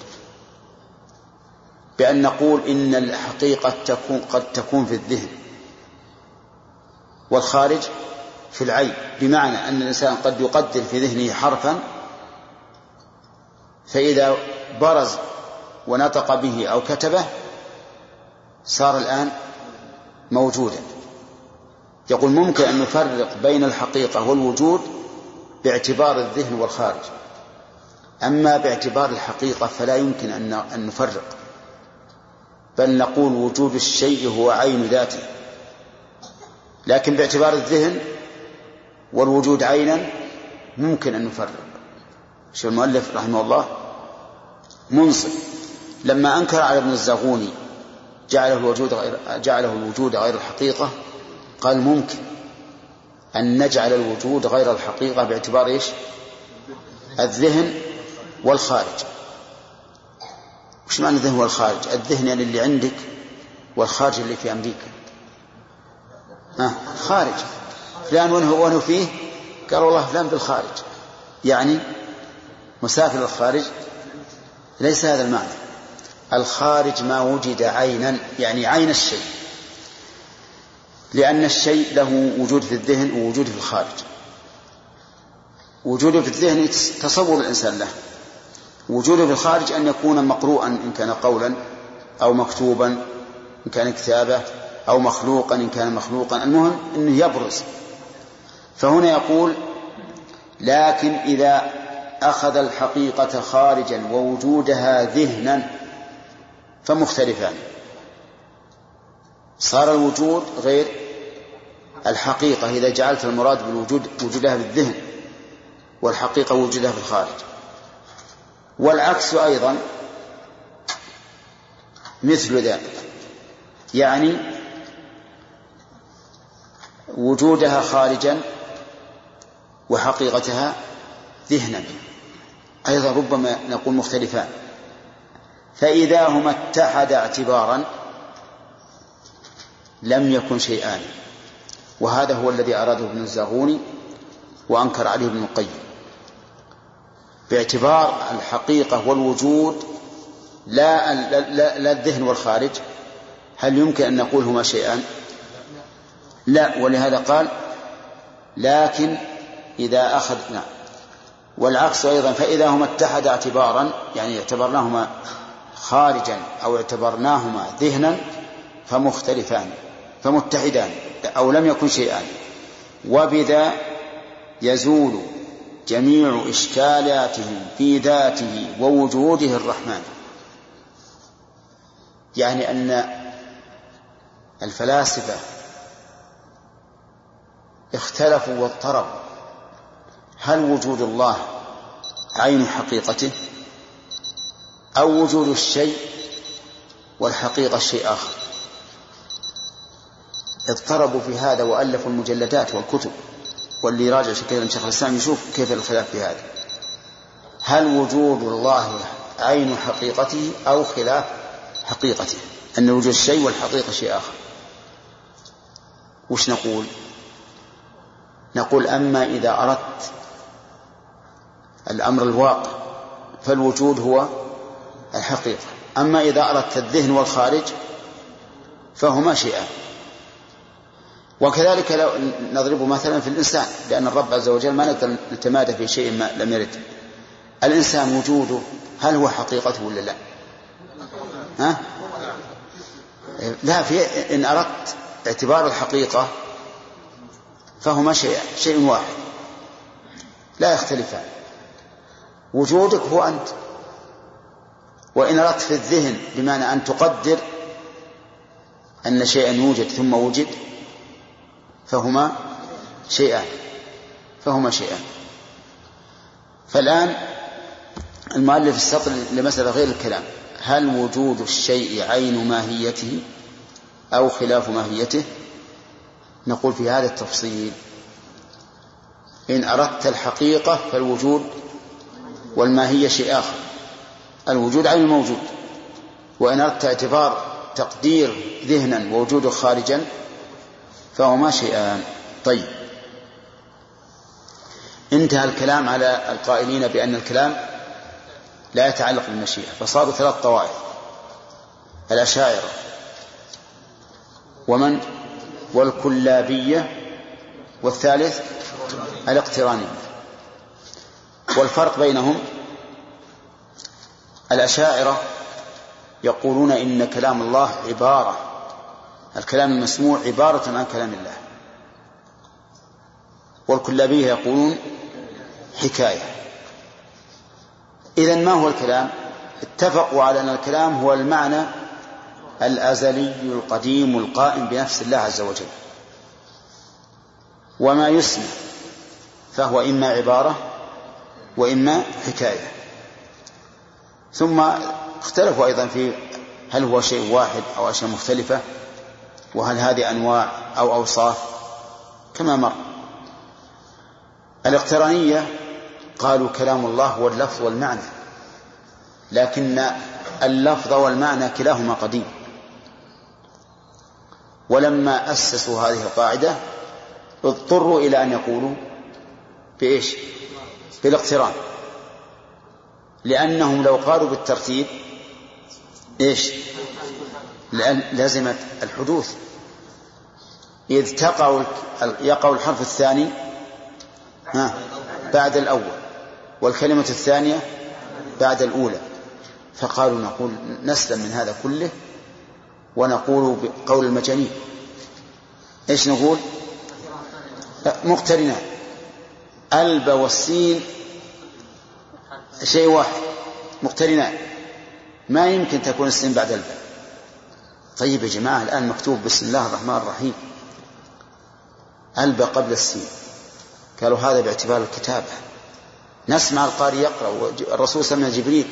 بأن نقول إن الحقيقة تكون قد تكون في الذهن. والخارج؟ في العين بمعنى أن الإنسان قد يقدر في ذهنه حرفا فإذا برز ونطق به أو كتبه صار الآن موجودا. يقول ممكن أن نفرق بين الحقيقة والوجود باعتبار الذهن والخارج. أما باعتبار الحقيقة فلا يمكن أن نفرق. بل نقول وجود الشيء هو عين ذاته. لكن باعتبار الذهن والوجود عينا ممكن أن نفرق. شو المؤلف رحمه الله منصف. لما أنكر على ابن الزاغوني جعله الوجود غير جعله الوجود غير الحقيقة قال ممكن أن نجعل الوجود غير الحقيقة باعتبار إيش؟ الذهن والخارج. وش معنى الذهن والخارج؟ الذهن يعني اللي عندك والخارج اللي في أمريكا. ها خارج. فلان وين فيه قال والله فلان بالخارج. يعني مسافر الخارج ليس هذا المعنى. الخارج ما وجد عينا يعني عين الشيء. لأن الشيء له وجود في الذهن ووجود في الخارج. وجوده في الذهن تصور الإنسان له. وجوده في الخارج أن يكون مقروءا إن كان قولا أو مكتوبا إن كان كتابة أو مخلوقا إن كان مخلوقا. المهم أنه يبرز فهنا يقول لكن إذا أخذ الحقيقة خارجا ووجودها ذهنا فمختلفان. صار الوجود غير الحقيقة إذا جعلت المراد بالوجود وجودها بالذهن والحقيقة وجودها في الخارج. والعكس أيضا مثل ذلك يعني وجودها خارجا وحقيقتها ذهنا. أيضا ربما نقول مختلفان فإذا هما اتحدا اعتبارا لم يكن شيئان. وهذا هو الذي أراده ابن الزاغوني وأنكر عليه ابن القيم. باعتبار الحقيقة والوجود لا لا, لا الذهن والخارج هل يمكن أن نقول هما شيئان؟ لا ولهذا قال لكن إذا أخذ نعم. والعكس أيضا فإذا هما اتحد اعتبارا يعني اعتبرناهما خارجا أو اعتبرناهما ذهنا فمختلفان فمتحدان أو لم يكن شيئان. وبذا يزول جميع إشكالاتهم في ذاته ووجوده الرحمن. يعني أن الفلاسفة اختلفوا واضطربوا. هل وجود الله عين حقيقته أو وجود الشيء والحقيقة شيء آخر؟ اضطربوا في هذا وألفوا المجلدات والكتب واللي يراجع كلام شيخ الإسلام يشوف كيف الخلاف في هذا. هل وجود الله عين حقيقته أو خلاف حقيقته؟ أن وجود الشيء والحقيقة شيء آخر. وش نقول؟ نقول أما إذا أردت الأمر الواقع فالوجود هو الحقيقة. أما إذا أردت الذهن والخارج فهما شيئان. وكذلك لو نضرب مثلا في الإنسان لأن الرب عز وجل ما نقدر نتمادى في شيء ما لم يرد. الإنسان وجوده هل هو حقيقته ولا لا؟ ها؟ لا في إن أردت اعتبار الحقيقة فهما شيء شيء واحد. لا يختلفان. وجودك هو أنت. وإن أردت في الذهن بمعنى أن تقدر أن شيئا يوجد ثم وجد فهما شيئان فهما شيئان. فالآن المؤلف السطر لمسألة غير الكلام. هل وجود الشيء عين ماهيته أو خلاف ماهيته؟ نقول في هذا التفصيل إن أردت الحقيقة فالوجود والماهية شيء آخر. الوجود عين الموجود وإن أردت اعتبار تقدير ذهنا ووجوده خارجا فهما شيئان طيب. انتهى الكلام على القائلين بأن الكلام لا يتعلق بالمشيئة. فصاروا ثلاث طوائف. الأشاعرة. ومن؟ والكلابية. والثالث؟ الاقترانية. والفرق بينهم الأشاعرة يقولون إن كلام الله عبارة الكلام المسموع عبارة عن كلام الله. والكلابية يقولون حكاية. إذا ما هو الكلام؟ اتفقوا على أن الكلام هو المعنى الأزلي القديم القائم بنفس الله عز وجل. وما يسمع فهو إما عبارة وإما حكاية. ثم اختلفوا أيضا في هل هو شيء واحد أو أشياء مختلفة وهل هذه أنواع أو أوصاف كما مر. الاقترانية قالوا كلام الله هو اللفظ والمعنى لكن اللفظ والمعنى كلاهما قديم. ولما أسسوا هذه القاعدة اضطروا إلى أن يقولوا بإيش؟ بالاقتران لأنهم لو قالوا بالترتيب إيش؟ لازمت الحدوث. إذ تقع يقع الحرف الثاني ها بعد الأول والكلمة الثانية بعد الأولى. فقالوا نقول نسلم من هذا كله ونقول بقول المجانين. إيش نقول؟ مقترنان الب والسين شيء واحد مقترنان. ما يمكن تكون السين بعد الباء طيب يا جماعة الآن مكتوب بسم الله الرحمن الرحيم. الباء قبل السين. قالوا هذا باعتبار الكتابة. نسمع القارئ يقرأ الرسول سمع جبريل.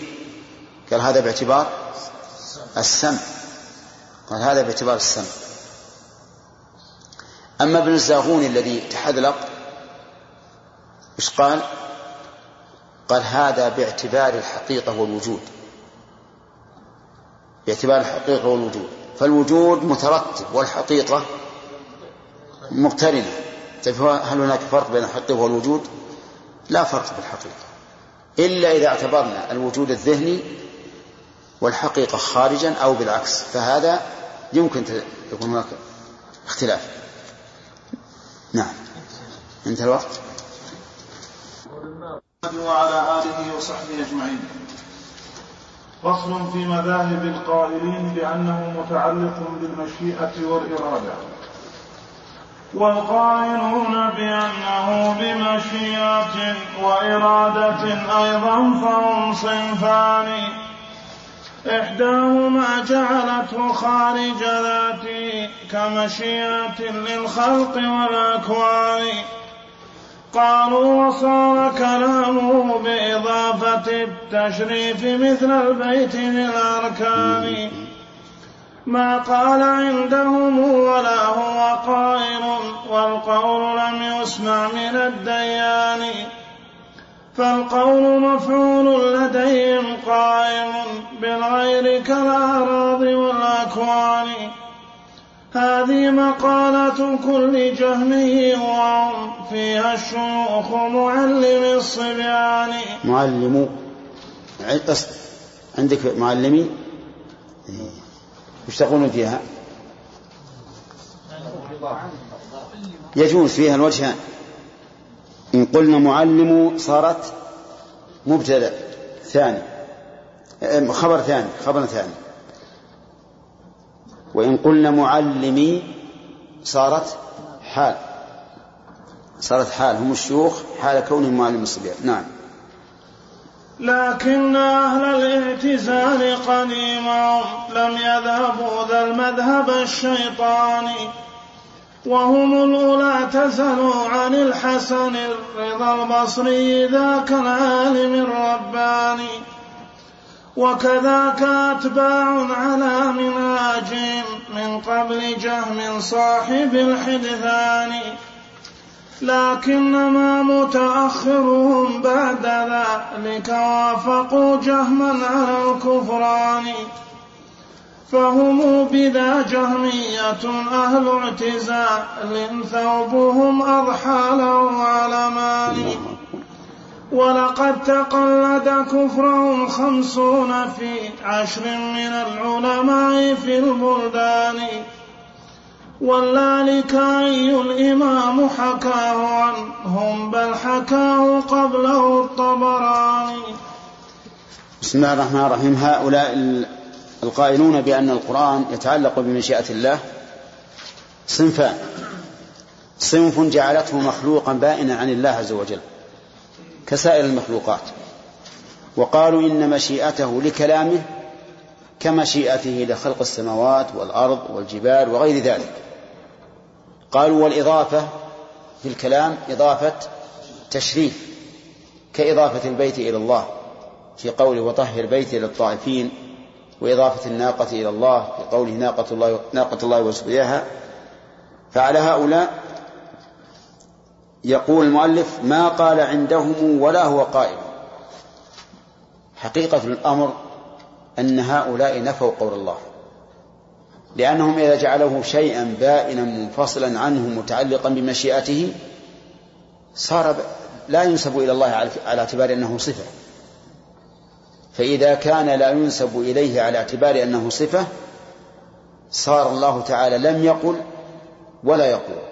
قال هذا باعتبار السمع. قال هذا باعتبار السمع. أما ابن الزاغون الذي تحذلق إيش قال؟ قال هذا باعتبار الحقيقة والوجود. باعتبار الحقيقة والوجود. فالوجود مترتب والحقيقة مقترنة. طيب هل هناك فرق بين الحقيقة والوجود؟ لا فرق في الحقيقة. إلا إذا اعتبرنا الوجود الذهني والحقيقة خارجا أو بالعكس. فهذا يمكن يكون هناك اختلاف. نعم. انتهى الوقت. وعلى آله وصحبه أجمعين. فصل في مذاهب القائلين بأنه متعلق بالمشيئة والإرادة. والقائلون بأنه بمشيئة وإرادة أيضا فهم صنفان. إحداهما جعلته خارج ذاته كمشيئة للخلق والأكوان. قالوا وصار كلامه بإضافة التشريف مثل البيت للأركان. ما قال عندهم ولا هو قائل والقول لم يسمع من الديان. فالقول مفعول لديهم قائم بالغير كالأراضي والأكوان. هذه مقالة كل جهمي وهم فيها الشيوخ معلم الصبيان. معلم. عندك معلمي؟ وش تقولون فيها؟ يجوز فيها الوجهان إن قلنا معلم صارت مبتدأ. ثاني. خبر ثاني خبر ثاني. وإن قلنا معلمي صارت حال. صارت حال. هم الشيوخ حال كونهم معلم الصبيان نعم. لكن أهل الاعتزال قديما لم يذهبوا ذا المذهب الشيطاني وهم الأولى اعتزلوا عن الحسن الرضا البصري ذاك العالم الرباني. وكذاك أتباع على منهاجهم من قبل جهم صاحب الحدثان. لكنما متأخرهم بعد ذلك وافقوا جهما على الكفران. فهم بذا جهمية أهل اعتزال ثوبهم أضحى له علمان ولقد تقلد كفرهم خمسون في عشر من العلماء في البلدان. واللالكائي الإمام حكاه عنهم بل حكاه قبله الطبراني. بسم الله الرحمن الرحيم. هؤلاء القائلون بأن القرآن يتعلق بمشيئة الله صنفان. صنف جعلته مخلوقا بائنا عن الله عز وجل. كسائر المخلوقات. وقالوا إن مشيئته لكلامه كمشيئته لخلق السماوات والأرض والجبال وغير ذلك. قالوا والإضافة في الكلام إضافة تشريف كإضافة البيت إلى الله في قوله وطهر بيتي للطائفين وإضافة الناقة إلى الله في قوله ناقة الله ناقة الله وسقياها. فعلى هؤلاء يقول المؤلف ما قال عندهم ولا هو قائل حقيقة الأمر أن هؤلاء نفوا قول الله لأنهم إذا جعلوه شيئا بائنا منفصلا عنه متعلقا بمشيئته صار لا ينسب إلى الله على اعتبار أنه صفة. فإذا كان لا ينسب إليه على اعتبار أنه صفة صار الله تعالى لم يقل ولا يقول.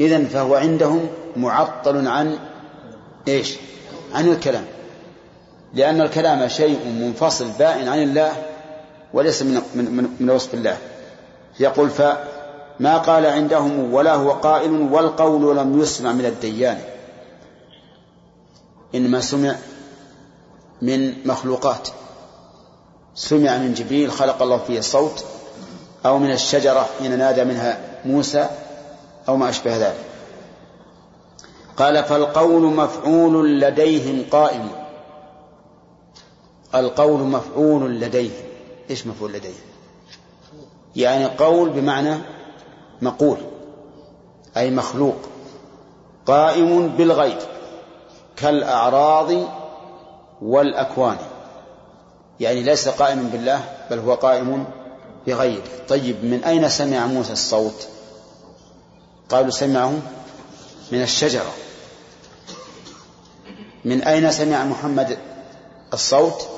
إذن فهو عندهم معطل عن إيش؟ عن الكلام. لأن الكلام شيء منفصل بائن عن الله وليس من, من, من وصف الله. يقول فما قال عندهم ولا هو قائل والقول لم يسمع من الديان. إنما سمع من مخلوقات. سمع من جبريل خلق الله فيه الصوت أو من الشجرة حين نادى منها موسى. أو ما أشبه ذلك. قال فالقول مفعول لديهم قائم القول مفعول لديهم إيش مفعول لديهم يعني قول بمعنى مقول أي مخلوق. قائم بالغيب كالأعراض والأكوان. يعني ليس قائما بالله بل هو قائم بغيره طيب من أين سمع موسى الصوت؟ قالوا سمعه من الشجرة. من أين سمع محمد الصوت؟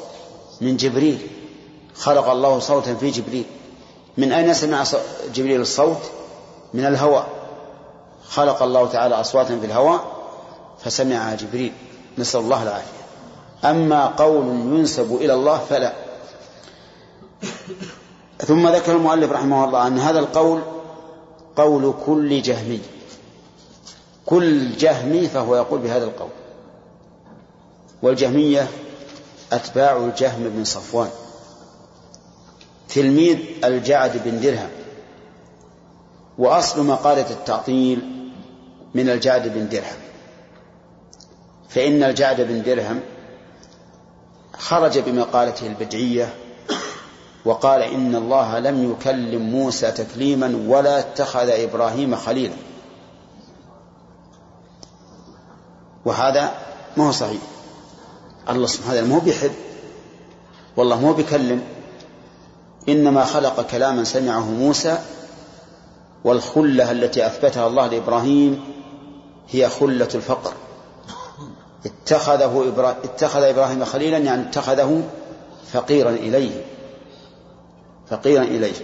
من جبريل. خلق الله صوتا في جبريل. من أين سمع جبريل الصوت؟ من الهواء. خلق الله تعالى أصواتا في الهواء فسمعها جبريل. نسأل الله العافية. أما قول ينسب إلى الله فلا. ثم ذكر المؤلف رحمه الله أن هذا القول قول كل جهمي. كل جهمي فهو يقول بهذا القول. والجهمية أتباع الجهم بن صفوان. تلميذ الجعد بن درهم. وأصل مقالة التعطيل من الجعد بن درهم. فإن الجعد بن درهم خرج بمقالته البدعية وقال إن الله لم يكلم موسى تكليما ولا اتخذ إبراهيم خليلا. وهذا ما هو صحيح. الله سبحانه هو بيحب. والله ما هو بيكلم. إنما خلق كلاما سمعه موسى والخلة التي أثبتها الله لإبراهيم هي خلة الفقر. اتخذه إبرا... اتخذ إبراهيم خليلا يعني اتخذه فقيرا إليه. فقيرا إليه.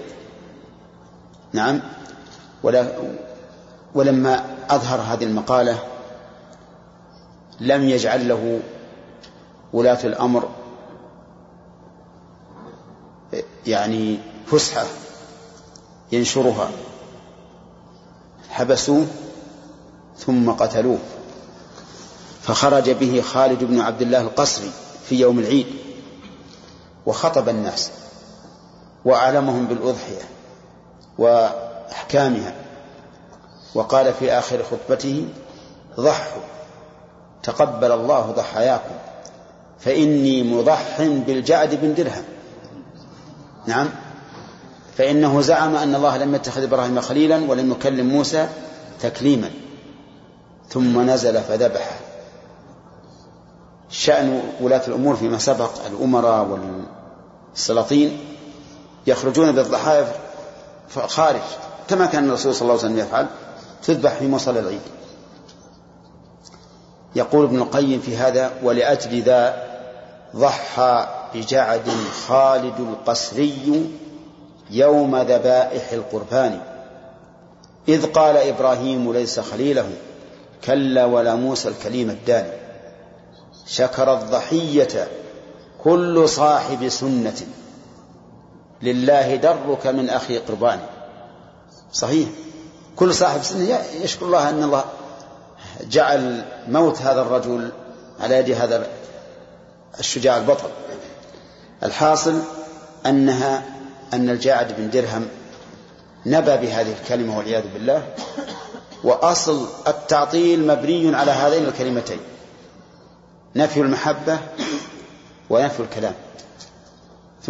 نعم. ولا ولما أظهر هذه المقالة لم يجعل له ولاة الأمر يعني فسحة ينشرها. حبسوه ثم قتلوه. فخرج به خالد بن عبد الله القصري في يوم العيد وخطب الناس. وأعلمهم بالأضحية وأحكامها. وقال في آخر خطبته ضحوا تقبل الله ضحاياكم فإني مضح بالجعد بن درهم. نعم. فإنه زعم أن الله لم يتخذ إبراهيم خليلا ولم يكلم موسى تكليما. ثم نزل فذبحه شأن ولاة الأمور فيما سبق الأمراء والسلاطين. يخرجون بالضحايا خارج كما كان الرسول صلى الله عليه وسلم يفعل تذبح في مصلى العيد. يقول ابن القيم في هذا ولأجل ذا ضحى بجعد خالد القسري يوم ذبائح القربان إذ قال إبراهيم ليس خليله كلا ولا موسى الكليم الداني. شكر الضحية كل صاحب سنة. لله درك من أخي قربان صحيح. كل صاحب سنة يشكر الله أن الله جعل موت هذا الرجل على يد هذا الشجاع البطل. الحاصل أنها أن الجاعد بن درهم نبى بهذه الكلمة والعياذ بالله وأصل التعطيل مبني على هذين الكلمتين نفي المحبة ونفي الكلام.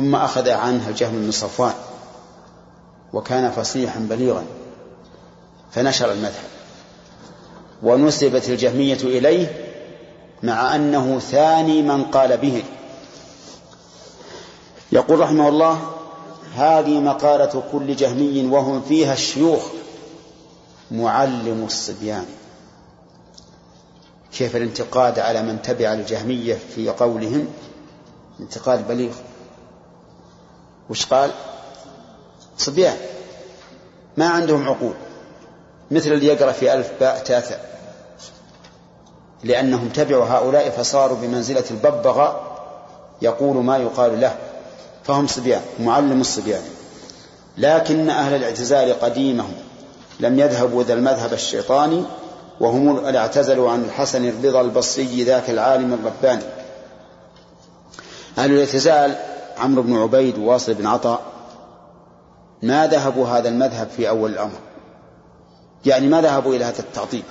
ثم أخذ عنها الجهم بن صفوان وكان فصيحا بليغا فنشر المذهب. ونسبت الجهمية إليه مع أنه ثاني من قال به. يقول رحمه الله هذه مقالة كل جهمي وهم فيها الشيوخ معلم الصبيان. كيف الانتقاد على من تبع الجهمية في قولهم؟ انتقاد بليغ. وش قال؟ صبيان. ما عندهم عقول. مثل اللي يقرأ في ألف باء تاثا لأنهم تبعوا هؤلاء فصاروا بمنزلة الببغاء يقول ما يقال له. فهم صبيان معلم الصبيان. لكن أهل الاعتزال قديمهم لم يذهبوا ذا المذهب الشيطاني وهم اعتزلوا عن الحسن الرضا البصري ذاك العالم الرباني. أهل الاعتزال عمرو بن عبيد وواصل بن عطاء ما ذهبوا هذا المذهب في أول الأمر؟ يعني ما ذهبوا إلى هذا التعطيل؟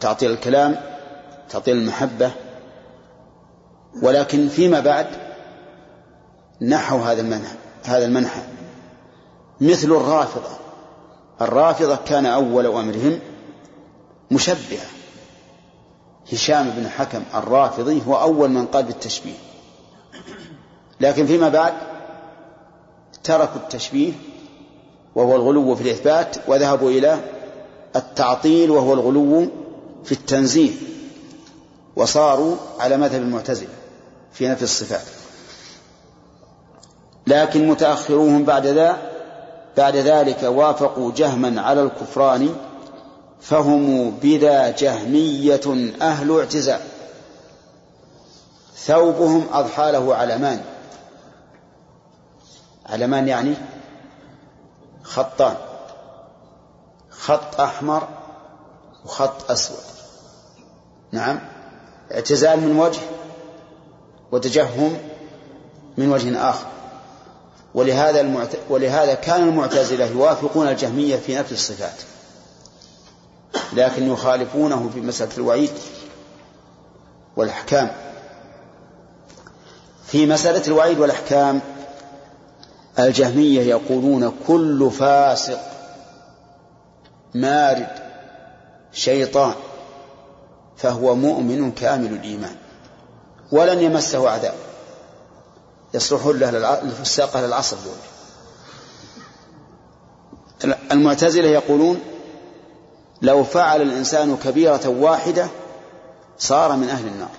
تعطيل الكلام تعطيل المحبة ولكن فيما بعد نحوا هذا المنهج هذا المنحى مثل الرافضة الرافضة كان أول أمرهم مشبهة. هشام بن حكم الرافضي هو أول من قال بالتشبيه. لكن فيما بعد تركوا التشبيه وهو الغلو في الإثبات وذهبوا إلى التعطيل وهو الغلو في التنزيه وصاروا على مذهب المعتزلة في نفي الصفات. لكن متأخروهم بعد ذا بعد ذلك وافقوا جهما على الكفران فهم بذا جهمية أهل اعتزال. ثوبهم أضحى له علمان علمان يعني؟ خطان. خط أحمر وخط أسود. نعم. اعتزال من وجه وتجهم من وجه آخر. ولهذا المعت... ولهذا كان المعتزلة يوافقون الجهمية في نفي الصفات. لكن يخالفونه في مسألة الوعيد والأحكام. في مسألة الوعيد والأحكام الجهمية يقولون كل فاسق مارد شيطان فهو مؤمن كامل الإيمان ولن يمسه عذاب. يصلحون له للفساق أهل العصر دول. المعتزلة يقولون لو فعل الإنسان كبيرة واحدة صار من أهل النار.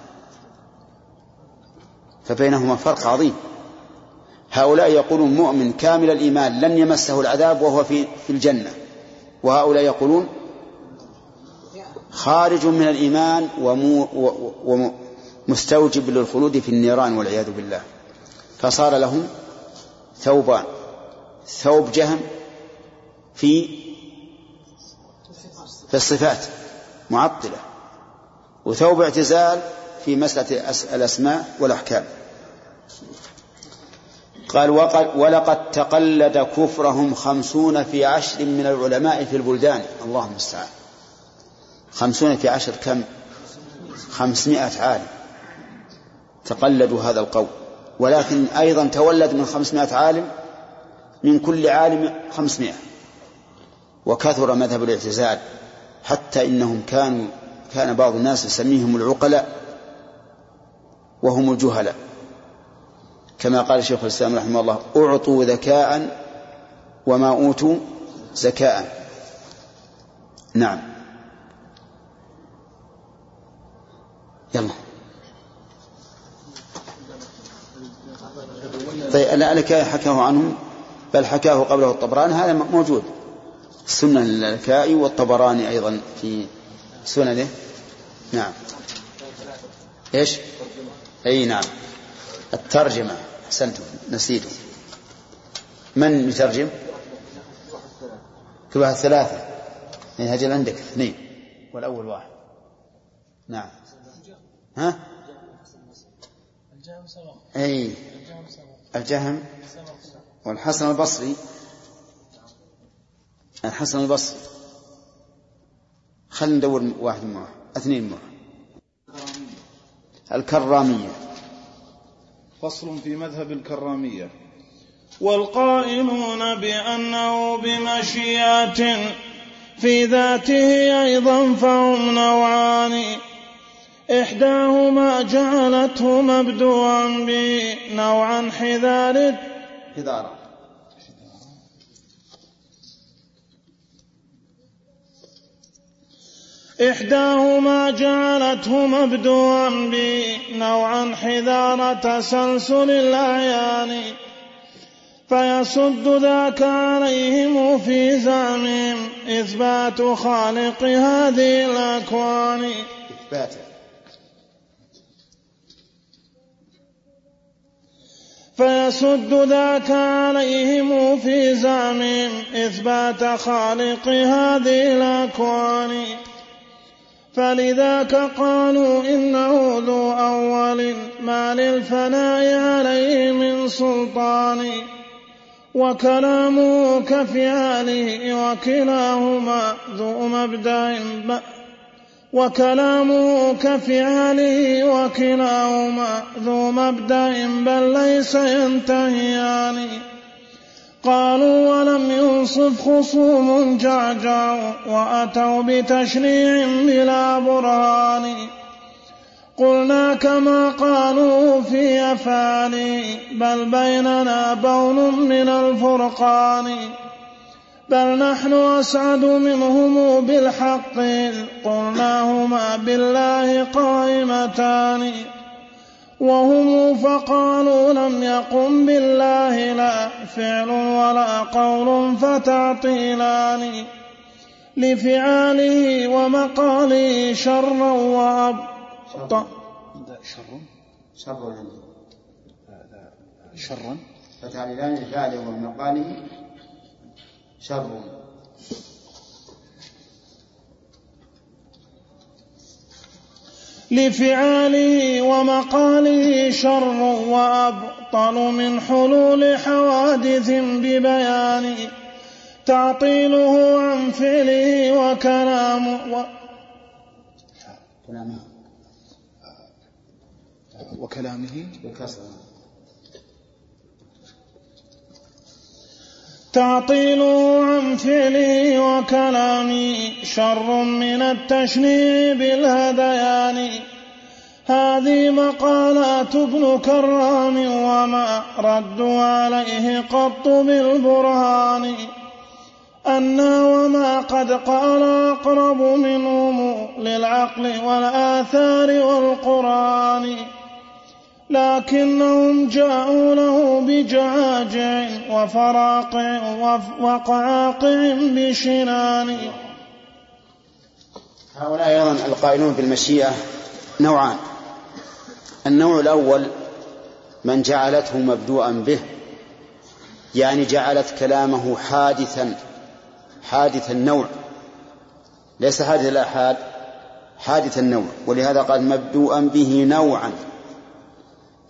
فبينهما فرق عظيم. هؤلاء يقولون مؤمن كامل الإيمان لن يمسه العذاب وهو في في الجنة. وهؤلاء يقولون خارج من الإيمان ومستوجب للخلود في النيران والعياذ بالله. فصار لهم ثوبان. ثوب جهم في في الصفات معطلة. وثوب اعتزال في مسألة الأسماء والأحكام. قال ولقد تقلد كفرهم خمسون في عشر من العلماء في البلدان. اللهم المستعان. خمسون في عشر كم؟ خمسمائة عالم تقلدوا هذا القول ولكن أيضا تولد من خمسمائة عالم من كل عالم خمسمائة. وكثر مذهب الاعتزال حتى إنهم كانوا كان بعض الناس يسميهم العقلاء وهم الجهلاء. كما قال شيخ الإسلام رحمه الله أعطوا ذكاء وما أوتوا زكاء. نعم. يلا. طيب الألكاء حكاه عنهم بل حكاه قبله الطبراني هذا موجود. سنن الألكائي والطبراني أيضا في سننه. نعم. إيش؟ أي نعم. الترجمة أحسنتم نسيت. من يترجم؟ كل واحد ثلاثة. يعني هجل عندك اثنين والأول واحد. نعم. ها؟ أي. الجهم والحسن البصري. الحسن البصري. خلينا ندور واحد معه اثنين معه الكرامية. فصل في مذهب الكرامية. والقائلون بأنه بمشيئة في ذاته أيضا فهم نوعان. إحداهما جعلته مبدوعا بنوعا حذار حذارا إحداهما جعلته مبدوعا بنوعا حذار تسلسل الأعيان فيصد ذاك عليهم في زعمهم إثبات خالق هذه الأكوان. إثبات. فيسد ذاك عليهم في زعمهم إثبات خالق هذه الأكوان. فلذاك قالوا إنه ذو أول ما للفناء عليه من سلطان وكلامه كفعاله وكلاهما ذو مبدأ وكلامه كفعاله وكلاهما ذو مبدأ بل ليس ينتهيان. قالوا ولم ينصف خصوم جعجعوا وأتوا بتشريع بلا برهان. قلنا كما قالوا في أفعالي بل بيننا بون من الفرقان. بل نحن أسعد منهم بالحق قلناهما بالله قائمتان. وهم فقالوا لم يقم بالله لا فعل ولا قول فتعطيلان لفعاله ومقاله شرا وأبطأ شر. شر. شرا فتعليلان لفعله ومقاله شر. لفعاله ومقاله شر وأبطل من حلول حوادث ببيان تعطيله عن فعله وكلامه و... كلامه. وكلامه. بكسر تعطيله عن فعله وكلامه شر من التشنيع بالهذيان هذه مقالات ابن كرام وما ردوا عليه قط بالبرهان. أنا وما قد قال أقرب منهم للعقل والآثار والقرآن. لكنهم جاءوا له بجعاجع وفراقع وقعاقع بشنان. هؤلاء أيضا القائلون بالمشيئة نوعان. النوع الأول من جعلته مبدوءا به يعني جعلت كلامه حادثا حادث النوع. ليس حادث الآحاد حادث النوع. ولهذا قال مبدوءا به نوعا.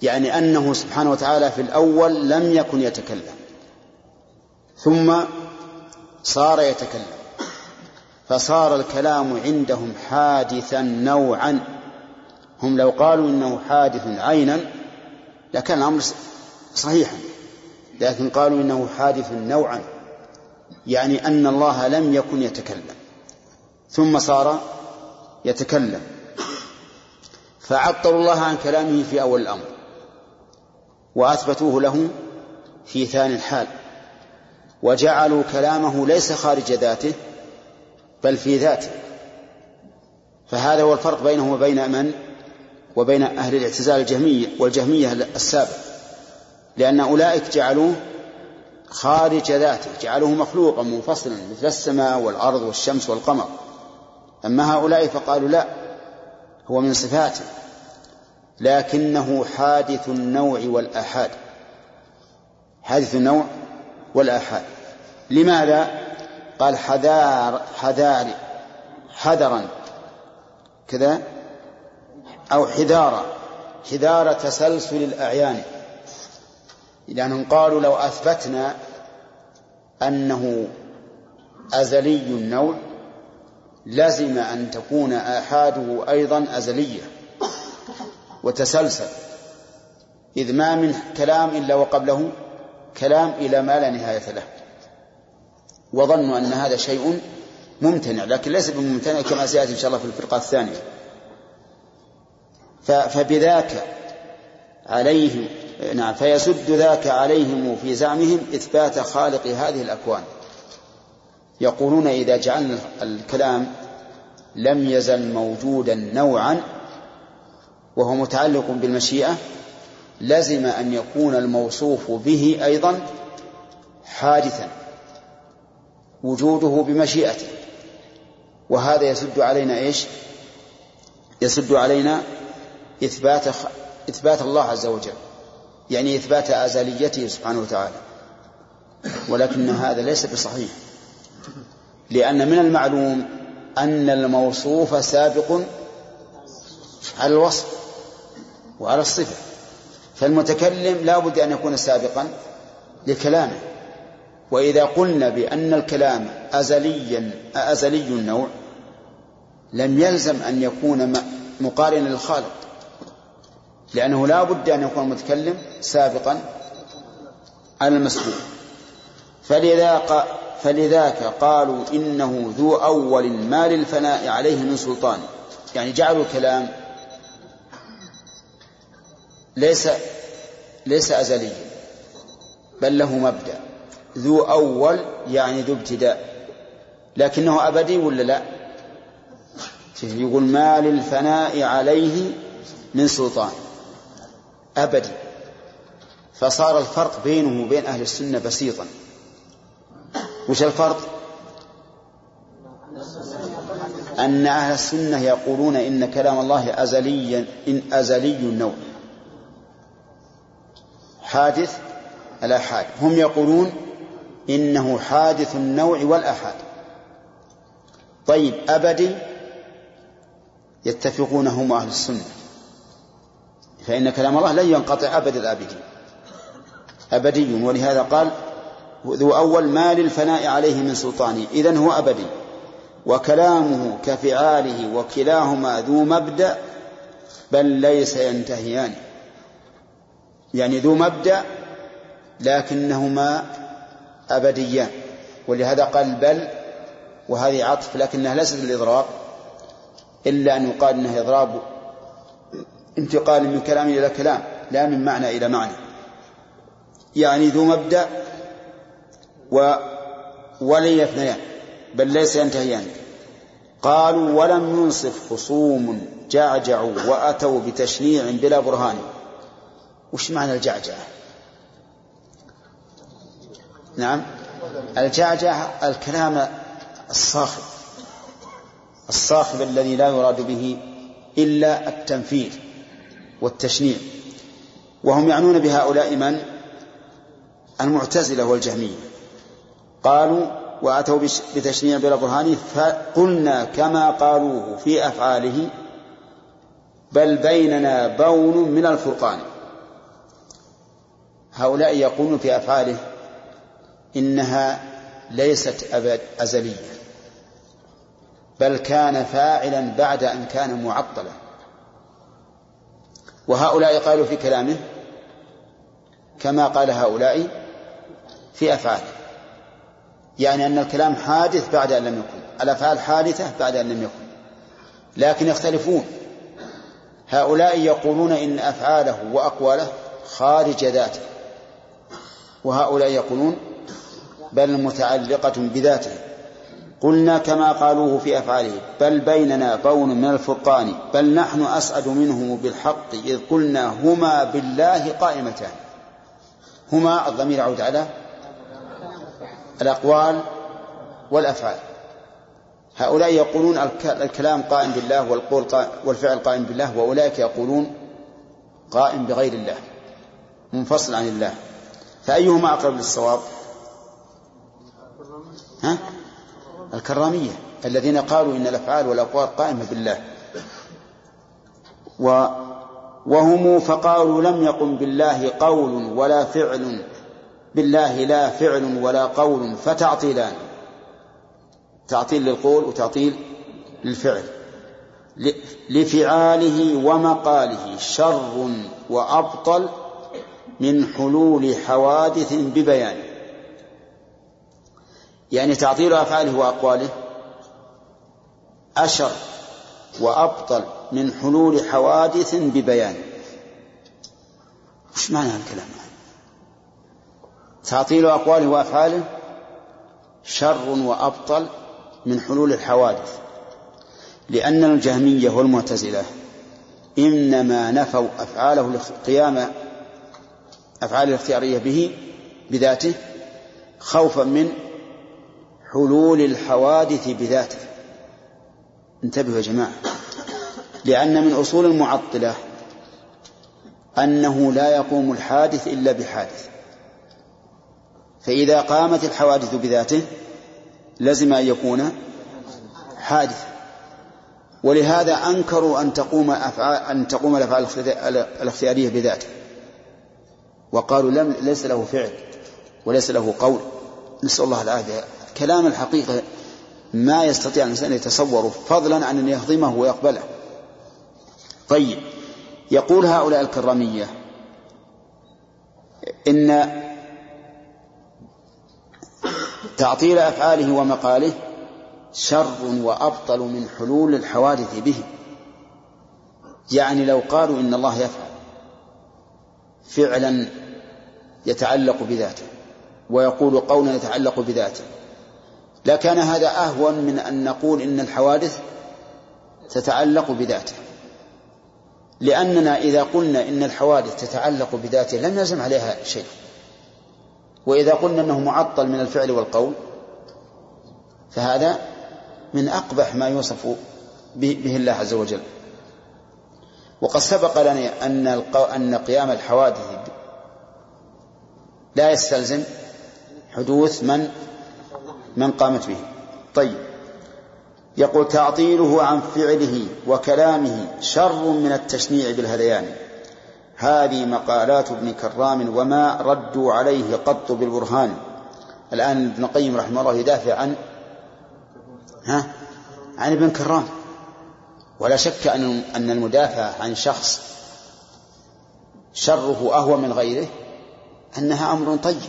يعني أنه سبحانه وتعالى في الأول لم يكن يتكلم ثم صار يتكلم فصار الكلام عندهم حادثا نوعا. هم لو قالوا إنه حادث عينا لكان الأمر صحيحا لكن قالوا إنه حادث نوعا يعني أن الله لم يكن يتكلم ثم صار يتكلم. فعطلوا الله عن كلامه في أول الأمر. وأثبتوه له في ثاني الحال. وجعلوا كلامه ليس خارج ذاته بل في ذاته. فهذا هو الفرق بينه وبين من؟ وبين أهل الاعتزال الجهمية والجهمية السابق لأن أولئك جعلوه خارج ذاته جعلوه مخلوقا منفصلا مثل السماء والأرض والشمس والقمر. أما هؤلاء فقالوا لا هو من صفاته. لكنه حادث النوع والآحاد. حادث النوع والآحاد. لماذا؟ قال حذار حذار حذرا. كذا؟ أو حذارا. حذار تسلسل الأعيان. لأنهم قالوا لو أثبتنا أنه أزلي النوع لزم أن تكون آحاده أيضا أزلية. وتسلسل إذ ما من كلام إلا وقبله كلام إلى ما لا نهاية له. وظنوا أن هذا شيء ممتنع لكن ليس بممتنع كما سيأتي إن شاء الله في الفرقة الثانية. فبذاك عليهم نعم فيسد ذاك عليهم في زعمهم إثبات خالق هذه الأكوان. يقولون إذا جعلنا الكلام لم يزل موجودا نوعا وهو متعلق بالمشيئة لزم أن يكون الموصوف به أيضا حادثا وجوده بمشيئته. وهذا يسد علينا إيش؟ يسد علينا إثبات إثبات الله عز وجل يعني إثبات أزليته سبحانه وتعالى. ولكن هذا ليس بصحيح لأن من المعلوم أن الموصوف سابق على الوصف. وعلى الصفة. فالمتكلم لا بد أن يكون سابقا لكلامه. وإذا قلنا بأن الكلام أزليا أزلي النوع لم يلزم أن يكون مقارنا للخالق. لأنه لا بد أن يكون المتكلم سابقا على المسبوق. فلذا فلذاك قالوا إنه ذو أول ما للفناء عليه من سلطان. يعني جعلوا الكلام ليس ليس أزليا بل له مبدأ. ذو أول يعني ذو ابتداء. لكنه أبدي ولا لا؟ يقول ما للفناء عليه من سلطان. أبدي. فصار الفرق بينه وبين أهل السنة بسيطا. وش الفرق؟ أن أهل السنة يقولون إن كلام الله أزليا إن أزلي النوع. حادث الآحاد هم يقولون إنه حادث النوع والآحاد. طيب أبدي يتفقون هم أهل السنة. فإن كلام الله لن ينقطع أبد الآبدين. أبدي ولهذا قال ذو أول ما للفناء عليه من سلطانه. إذن هو أبدي. وكلامه كفعاله وكلاهما ذو مبدأ بل ليس ينتهيان. يعني ذو مبدأ لكنهما أبديان ولهذا قال بل وهذه عطف لكنها ليست للإضراب إلا أن يقال أنها إضراب انتقال من كلام إلى كلام لا من معنى إلى معنى. يعني ذو مبدأ و ولن يفنيان بل ليس ينتهيان. قالوا ولم ينصف خصوم جعجعوا وأتوا بتشنيع بلا برهان. وش معنى الجعجعة؟ نعم. الجعجعة الكلام الصاخب الصاخب الذي لا يراد به إلا التنفيذ والتشنيع. وهم يعنون بهؤلاء من؟ المعتزلة والجهمية. قالوا وأتوا بتشنيع بلا برهان فقلنا كما قالوه في أفعاله بل بيننا بون من الفرقان. هؤلاء يقولون في أفعاله إنها ليست أبد أزلية بل كان فاعلا بعد أن كان معطلا. وهؤلاء قالوا في كلامه كما قال هؤلاء في أفعاله. يعني أن الكلام حادث بعد أن لم يكن الأفعال حادثة بعد أن لم يكن لكن يختلفون. هؤلاء يقولون إن أفعاله وأقواله خارج ذاته. وهؤلاء يقولون بل متعلقة بذاته. قلنا كما قالوه في أفعاله بل بيننا بون من الفرقان بل نحن أسعد منهم بالحق إذ قلنا هما بالله قائمتان. هما الضمير يعود على الأقوال والأفعال. هؤلاء يقولون الكلام قائم بالله والقول قائم والفعل قائم بالله وأولئك يقولون قائم بغير الله منفصل عن الله. فأيهما أقرب للصواب؟ ها؟ الكرامية الذين قالوا إن الأفعال والأقوال قائمة بالله. و وهم فقالوا لم يقم بالله قول ولا فعل بالله لا فعل ولا قول فتعطيلان. تعطيل للقول وتعطيل للفعل. لفعاله ومقاله شر وأبطل من حلول حوادث ببيان. يعني تعطيل أفعاله وأقواله أشر وأبطل من حلول حوادث ببيان. وش معنى الكلام تعطيل أقواله وأفعاله شر وأبطل من حلول الحوادث. لأن الجهمية والمعتزلة إنما نفوا أفعاله القيام أفعال الاختيارية به بذاته خوفا من حلول الحوادث بذاته. انتبهوا يا جماعة. لأن من أصول المعطلة أنه لا يقوم الحادث إلا بحادث. فإذا قامت الحوادث بذاته لزم أن يكون حادثا ولهذا أنكروا أن تقوم أفعال أن تقوم الأفعال الاختيارية بذاته. وقالوا لم ليس له فعل وليس له قول. نسأل الله العافية. كلام الحقيقة ما يستطيع الإنسان أن يتصوره فضلا عن أن يهضمه ويقبله. طيب يقول هؤلاء الكرامية إن تعطيل أفعاله ومقاله شر وأبطل من حلول الحوادث به. يعني لو قالوا إن الله يفعل فعلا يتعلق بذاته ويقول قولا يتعلق بذاته. لكان هذا أهون من أن نقول إن الحوادث تتعلق بذاته. لأننا إذا قلنا إن الحوادث تتعلق بذاته لم يلزم عليها شيء. وإذا قلنا أنه معطل من الفعل والقول فهذا من أقبح ما يوصف به الله عز وجل. وقد سبق لنا أن أن قيام الحوادث لا يستلزم حدوث من من قامت به. طيب. يقول تعطيله عن فعله وكلامه شر من التشنيع بالهذيان. هذه مقالات ابن كرام وما ردوا عليه قط بالبرهان. الآن ابن القيم رحمه الله يدافع عن ها؟ عن ابن كرام. ولا شك أن أن المدافع عن شخص شره أهوى من غيره. أنها أمر طيب.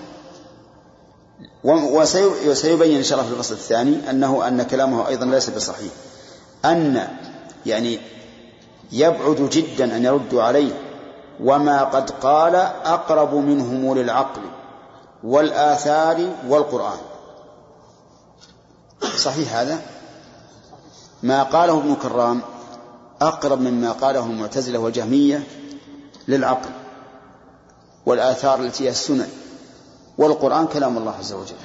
وسيبين إن شاء الله في الفصل الثاني أنه أن كلامه أيضا ليس بصحيح. أن يعني يبعد جدا أن يردوا عليه وما قد قال أقرب منهم للعقل والآثار والقرآن. صحيح هذا؟ ما قاله ابن كرام أقرب مما قاله المعتزلة والجهمية للعقل. والآثار التي هي السنن. والقرآن كلام الله عز وجل.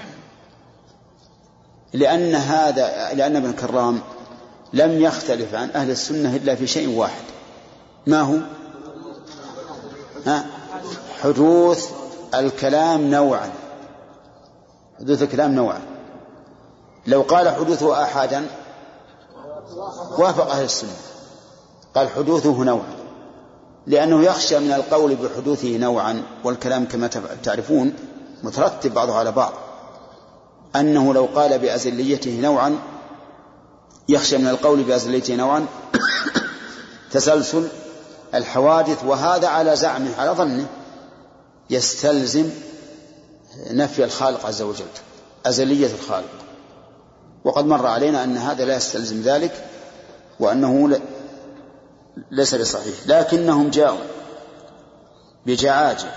لأن هذا لأن ابن كرام لم يختلف عن أهل السنة إلا في شيء واحد. ما هو؟ حدوث الكلام نوعا. حدوث الكلام نوعا. لو قال حدوثه آحادا وافق أهل السنة. قال حدوثه نوع لأنه يخشى من القول بحدوثه نوعا والكلام كما تعرفون مترتب بعضه على بعض. أنه لو قال بأزليته نوعا يخشى من القول بأزليته نوعا تسلسل الحوادث وهذا على زعمه على ظنه يستلزم نفي الخالق عز وجل أزلية الخالق. وقد مر علينا أن هذا لا يستلزم ذلك وأنه ليس بصحيح. لكنهم جاءوا بجعاجع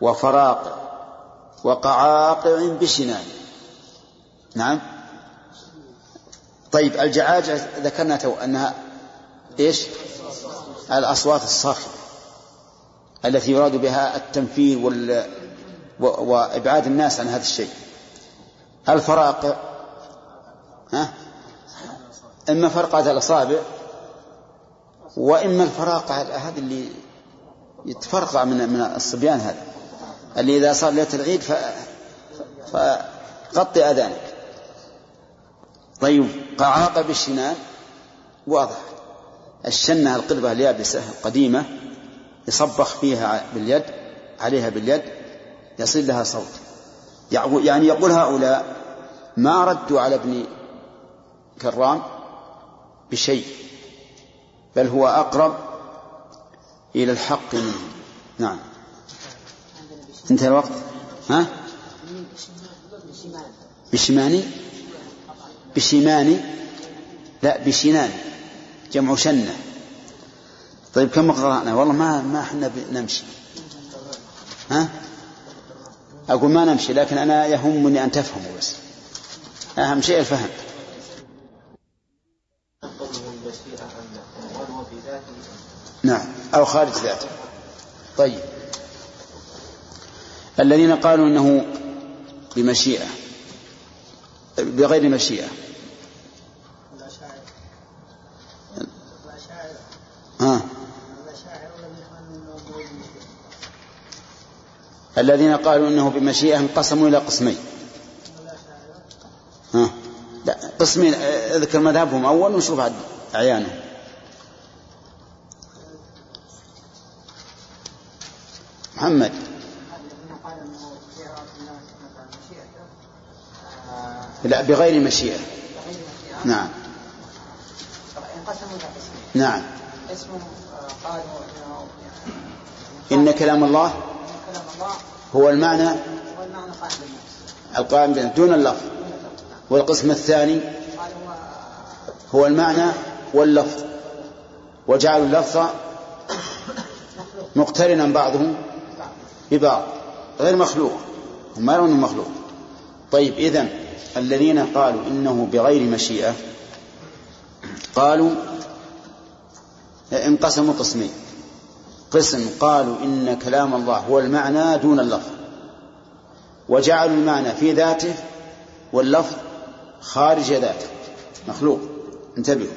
وفراقع وقعاقع بشنان نعم. طيب الجعاجع ذكرنا تو أنها إيش؟ الأصوات الصاخبة التي يراد بها التنفير وال... و... وإبعاد الناس عن هذا الشيء. الفراقع ها؟ إما فرقة الأصابع وإما الفراقة هذا اللي يتفرقع من من الصبيان هذا. اللي إذا صار ليلة العيد ف... فغطي أذانك طيب قعاقة بالشنان واضح. الشنة القربة اليابسة القديمة يصبخ فيها باليد عليها باليد يصير لها صوت. يعني يقول هؤلاء ما ردوا على ابن كرام بشيء. بل هو أقرب إلى الحق منه. نعم. انتهى الوقت. ها؟ بشماني؟ بشماني؟ لا بشنان. جمع شنة. طيب كم قرأنا؟ والله ما ما إحنا نمشي ها؟ أقول ما نمشي لكن أنا يهمني أن تفهموا بس. أهم شيء الفهم. نعم. أو خارج ذاته. طيب. الذين قالوا إنه بمشيئة. بغير مشيئة. ها؟ الذين قالوا إنه بمشيئة انقسموا إلى قسمين. ها؟ لا قسمين اذكر مذهبهم أول ونشوف عد محمد. لا بغير مشيئة. نعم. نعم. إن كلام الله هو المعنى القائم دون اللفظ. والقسم الثاني هو المعنى واللفظ. وجعلوا اللفظ مقترنا بعضهم. ببعض غير مخلوق. هم ما يرون مخلوق. طيب إذن الذين قالوا إنه بغير مشيئة قالوا انقسموا قسمين. قسم قالوا إن كلام الله هو المعنى دون اللفظ. وجعلوا المعنى في ذاته واللفظ خارج ذاته. مخلوق. انتبهوا.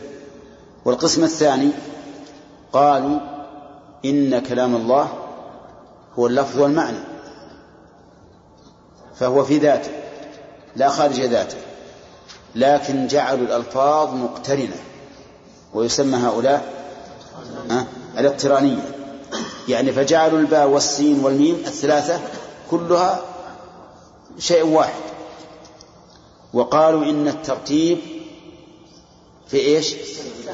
والقسم الثاني قالوا إن كلام الله هو اللفظ والمعنى. فهو في ذاته لا خارج ذاته لكن جعلوا الألفاظ مقترنة ويسمى هؤلاء الاقترانية. يعني فجعلوا الباء والسين والميم الثلاثة كلها شيء واحد. وقالوا إن الترتيب في إيش؟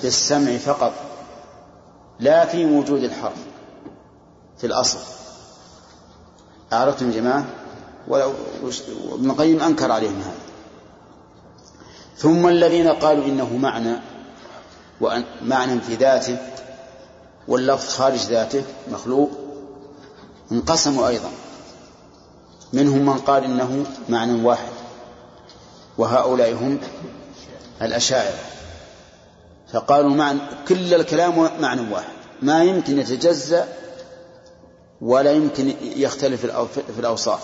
في السمع فقط لا في وجود الحرف في الأصل. أعرفتم جماعة؟ ولو ابن القيم أنكر عليهم هذا. ثم الذين قالوا إنه معنى معنى في ذاته واللفظ خارج ذاته مخلوق انقسموا أيضا. منهم من قال إنه معنى واحد وهؤلاء هم الأشاعرة. فقالوا معنى كل الكلام معنى واحد. ما يمكن يتجزأ ولا يمكن يختلف في الأوصاف.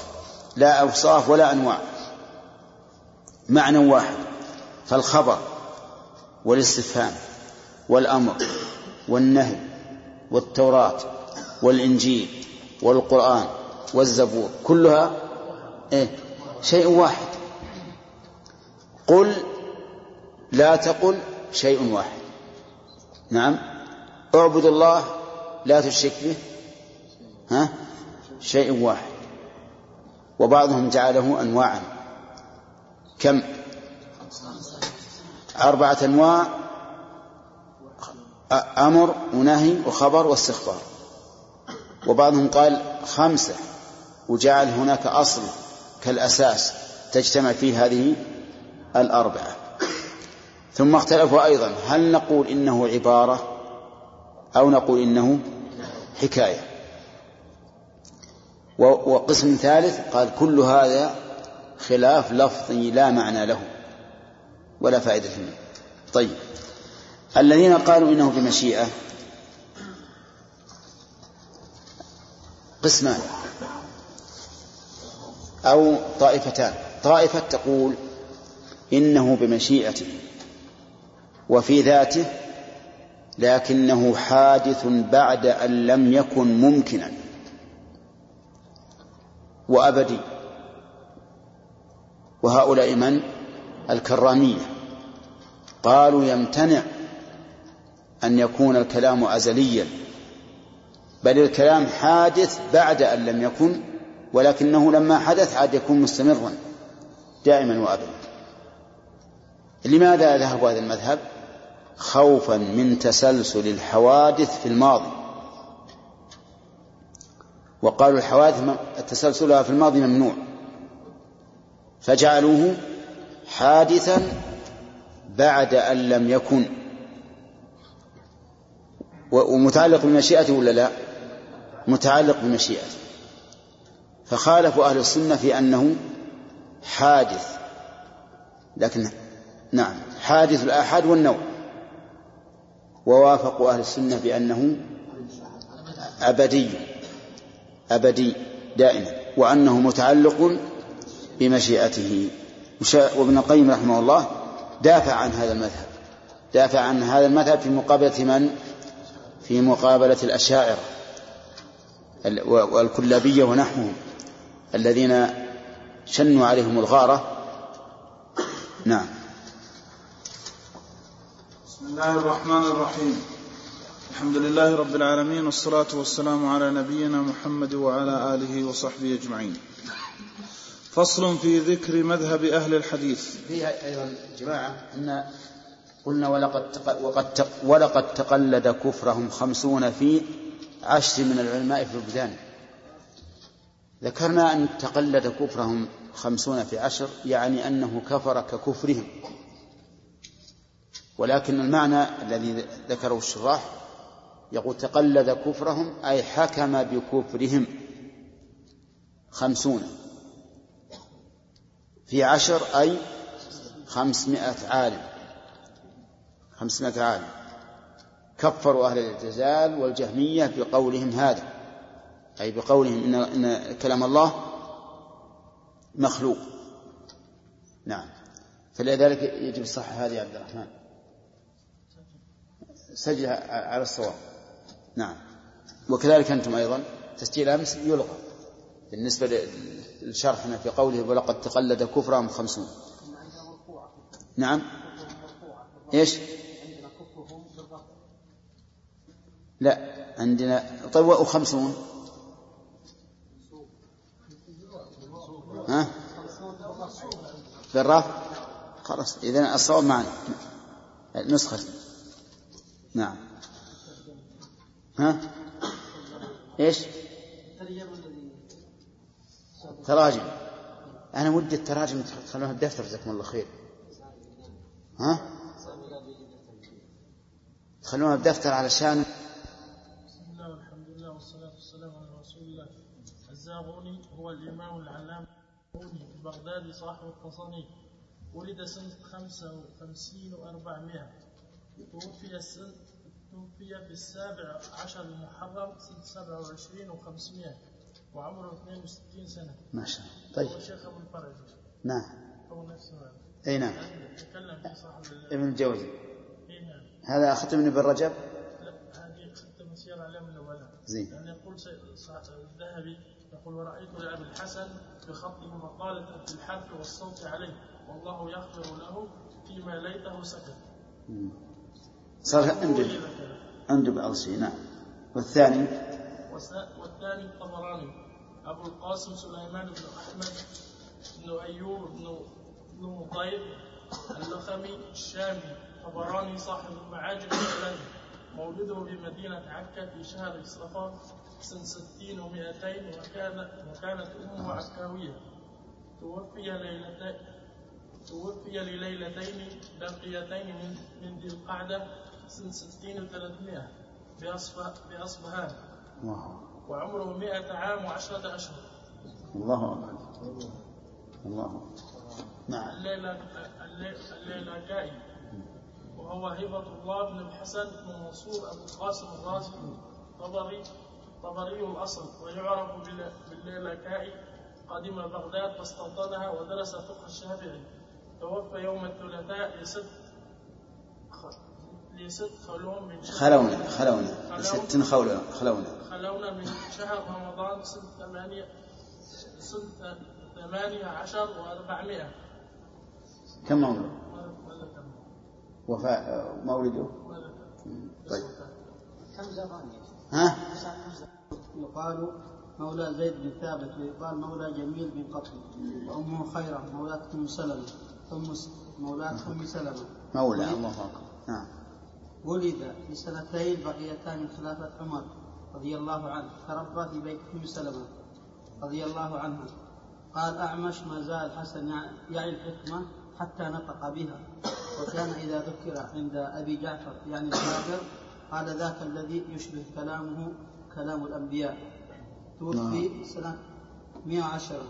لا أوصاف ولا أنواع. معنى واحد. فالخبر والاستفهام والأمر والنهي والتوراة والإنجيل والقرآن والزبور كلها إيه؟ شيء واحد. قل لا تقل شيء واحد. نعم. اعبد الله لا تشرك به ها؟ شيء واحد. وبعضهم جعله أنواعا. كم؟ أربعة أنواع. أمر ونهي وخبر واستخبار. وبعضهم قال خمسة وجعل هناك أصل كالأساس تجتمع فيه هذه الأربعة. ثم اختلفوا أيضا. هل نقول إنه عبارة أو نقول إنه حكاية؟ وقسم ثالث قال كل هذا خلاف لفظي لا معنى له ولا فائدة منه. طيب. الذين قالوا إنه بمشيئة قسمان. أو طائفتان. طائفة تقول إنه بمشيئته وفي ذاته لكنه حادث بعد أن لم يكن ممكنا. وأبدي. وهؤلاء من؟ الكرامية. قالوا يمتنع أن يكون الكلام أزليا بل الكلام حادث بعد أن لم يكن ولكنه لما حدث عاد يكون مستمرا دائما وأبدا. لماذا ذهب هذا المذهب؟ خوفا من تسلسل الحوادث في الماضي. وقالوا الحوادث تسلسلها في الماضي ممنوع. فجعلوه حادثا بعد أن لم يكن. ومتعلق بمشيئته ولا لا؟ متعلق بمشيئته. فخالفوا أهل السنة في أنه حادث. لكن نعم حادث الآحاد والنوع. ووافقوا أهل السنة بأنه أبدي. أبدي دائما وأنه متعلق بمشيئته. وابن القيم رحمه الله دافع عن هذا المذهب. دافع عن هذا المذهب في مقابلة من؟ في مقابلة الأشاعرة والكلابية ونحوهم الذين شنوا عليهم الغارة. نعم. بسم الله الرحمن الرحيم. الحمد لله رب العالمين والصلاة والسلام على نبينا محمد وعلى آله وصحبه أجمعين. فصل في ذكر مذهب أهل الحديث. فيها أيضا جماعة أن قلنا ولقد تق... وقد تق... ولقد تقلد كفرهم خمسون في عشر من العلماء في البلدان. ذكرنا أن تقلد كفرهم خمسون في عشر يعني أنه كفر ككفرهم. ولكن المعنى الذي ذكره الشراح يقول تقلد كفرهم أي حكم بكفرهم. خمسون. في عشر أي خمسمائة عالم. خمسمائة عالم. كفروا أهل الاعتزال والجهمية بقولهم هذا. أي بقولهم إن, إن كلام الله مخلوق. نعم. فلذلك يجب الصحة هذه يا عبد الرحمن. سجل على الصواب. نعم. وكذلك أنتم أيضا تسجيل أمس يلغى. بالنسبة لشرحنا في قوله ولقد تقلد كفرهم خمسون نعم. إيش؟ لا عندنا طيب وخمسون ها؟ بالرفع خلاص إذا الصواب معنا. نسخة. نعم. ها؟ إيش؟ تراجم أنا ودي التراجم تخلوها بدفتر جزاكم الله خير. ها؟ تخلوها بدفتر علشان بسم الله والحمد لله والصلاة والسلام على رسول الله. الزاغوني هو الإمام العلامة البغدادي صاحب التصانيف ولد سنة خمسة وخمسين وأربعمائة. توفي السنة توفي في السابع عشر المحرم سنة سبعة وعشرين وخمسمائة وعمره 62 سنة. ما شاء الله. طيب. هو شيخ أبو الفرج. نعم. هو نفسه هذا أي نعم. تكلم في صاحب ابن الجوزي. إيه نعم. هذا من ابن رجب؟ لا هذه ختم سير علام النبلاء زين. يعني يقول الذهبي يقول ورأيت لأبي الحسن بخطه مقالة في الحرف والصوت عليه والله يغفر له فيما ليته سكت. صار عندك عند بعض الشيء نعم والثاني والثاني الطبراني أبو القاسم سليمان بن أحمد بن أيوب بن بن مطيب اللخمي الشامي. طبراني صاحب المعاجم الثلاث مولده بمدينة عكا في شهر صفر سنة ستين ومائتين وكان وكانت أمه عكاوية. توفي ليلتين توفي لليلتين باقيتين من من ذي القعدة سنة ستين وثلاثمائة بأصف- بأصبهان الله. وعمره مئة عام وعشرة أشهر. الله أكبر. الله أكبر. نعم. الليلة الليلكائي وهو هبة الله بن الحسن بن منصور أبو القاسم الرازي طبري طبري الأصل. ويعرف بال- بالليلكائي قدم بغداد فاستوطنها ودرس فقه الشافعي. توفى يوم الثلاثاء لست لست خلون من شهر خلونا خلونا. ست خلونا خلونا. خلونا من شهر رمضان سنة ثمانية سنة ثمانية عشر وأربعمائة. كم تم؟ وفاء مولده؟ طيب. ها؟ يقال مولى زيد بن ثابت ويقال مولى جميل بن قطن وأمه خيرة مولاة أم سلمة أم مولاة أم سلمة. مولى الله أكبر. نعم. ولد في سنتين بقيتان من خلافة عمر رضي الله عنه تربى في بيت أم سلمة رضي الله عنها. قال أعمش ما زال يع- يعي الحكمة حتى نطق بها. وكان إذا ذكر عند أبي جعفر يعني الجابر قال ذاك الذي يشبه كلامه كلام الأنبياء. توفي سنة 110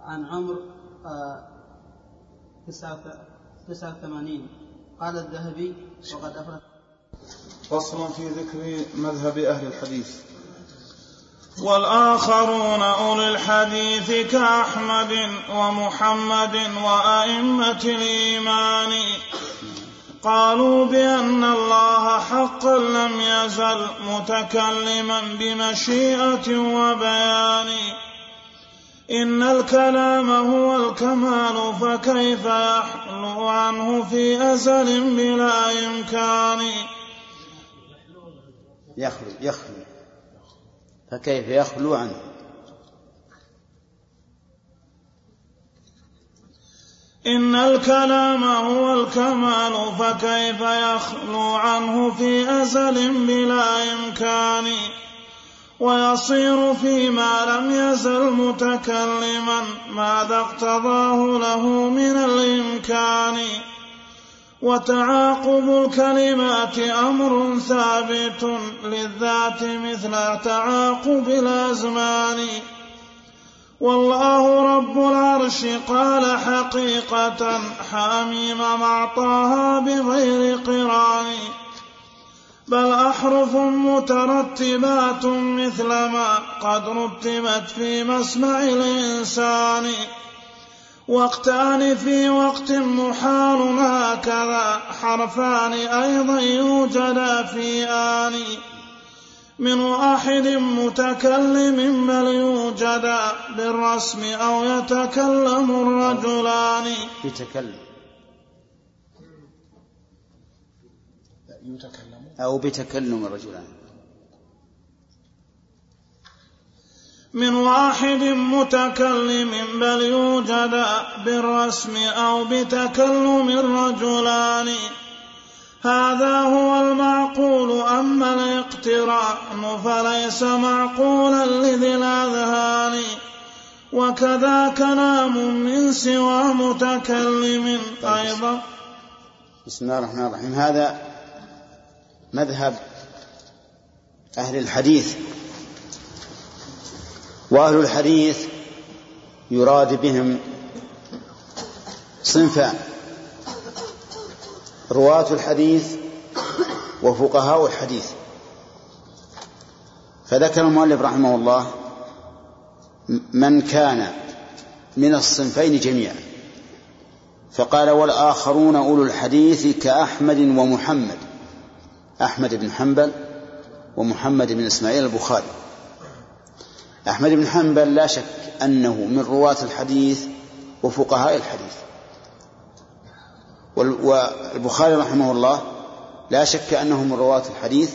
عن عمر آه، تسعة تسعة وثمانين. قال الذهبي وقد أفرد. فصل في ذكر مذهب أهل الحديث. والآخرون أولي الحديث كأحمد ومحمد وأئمة الإيمان. قالوا بأن الله حقا لم يزل متكلما بمشيئة وبيان. إن الكلام هو الكمال فكيف يحلو عنه في أزل بلا إمكان؟ يخلو يخلو. فكيف يخلو عنه؟ إن الكلام هو الكمال فكيف يخلو عنه في أزل بلا إمكان؟ ويصير فيما لم يزل متكلما ماذا اقتضاه له من الإمكان. وتعاقب الكلمات أمر ثابت للذات مثل تعاقب الأزمان. والله رب العرش قال حقيقة حاميم مع طه بغير قران. بل أحرف مترتبات مثل ما قد رتبت في مسمع الإنسان. وقتان في وقت محال هكذا حرفان أيضا يوجدا في آن. من واحد متكلم بل يوجدا بالرسم أو يتكلم الرجلان. بتكلم يتكلم. أو بتكلم الرجلان. من واحد متكلم بل يوجد بالرسم أو بتكلم الرجلان. هذا هو المعقول أما الاقتران فليس معقولا لذي الأذهان وكذا كلام من سوى متكلم أيضا. بسم الله الرحمن الرحيم. هذا مذهب أهل الحديث وأهل الحديث يراد بهم صنفان رواة الحديث وفقهاء الحديث. فذكر المؤلف رحمه الله من كان من الصنفين جميعا فقال والآخرون أولو الحديث كأحمد ومحمد أحمد بن حنبل ومحمد بن إسماعيل البخاري. أحمد بن حنبل لا شك أنه من رواة الحديث وفقهاء الحديث. والبخاري رحمه الله لا شك أنه من رواة الحديث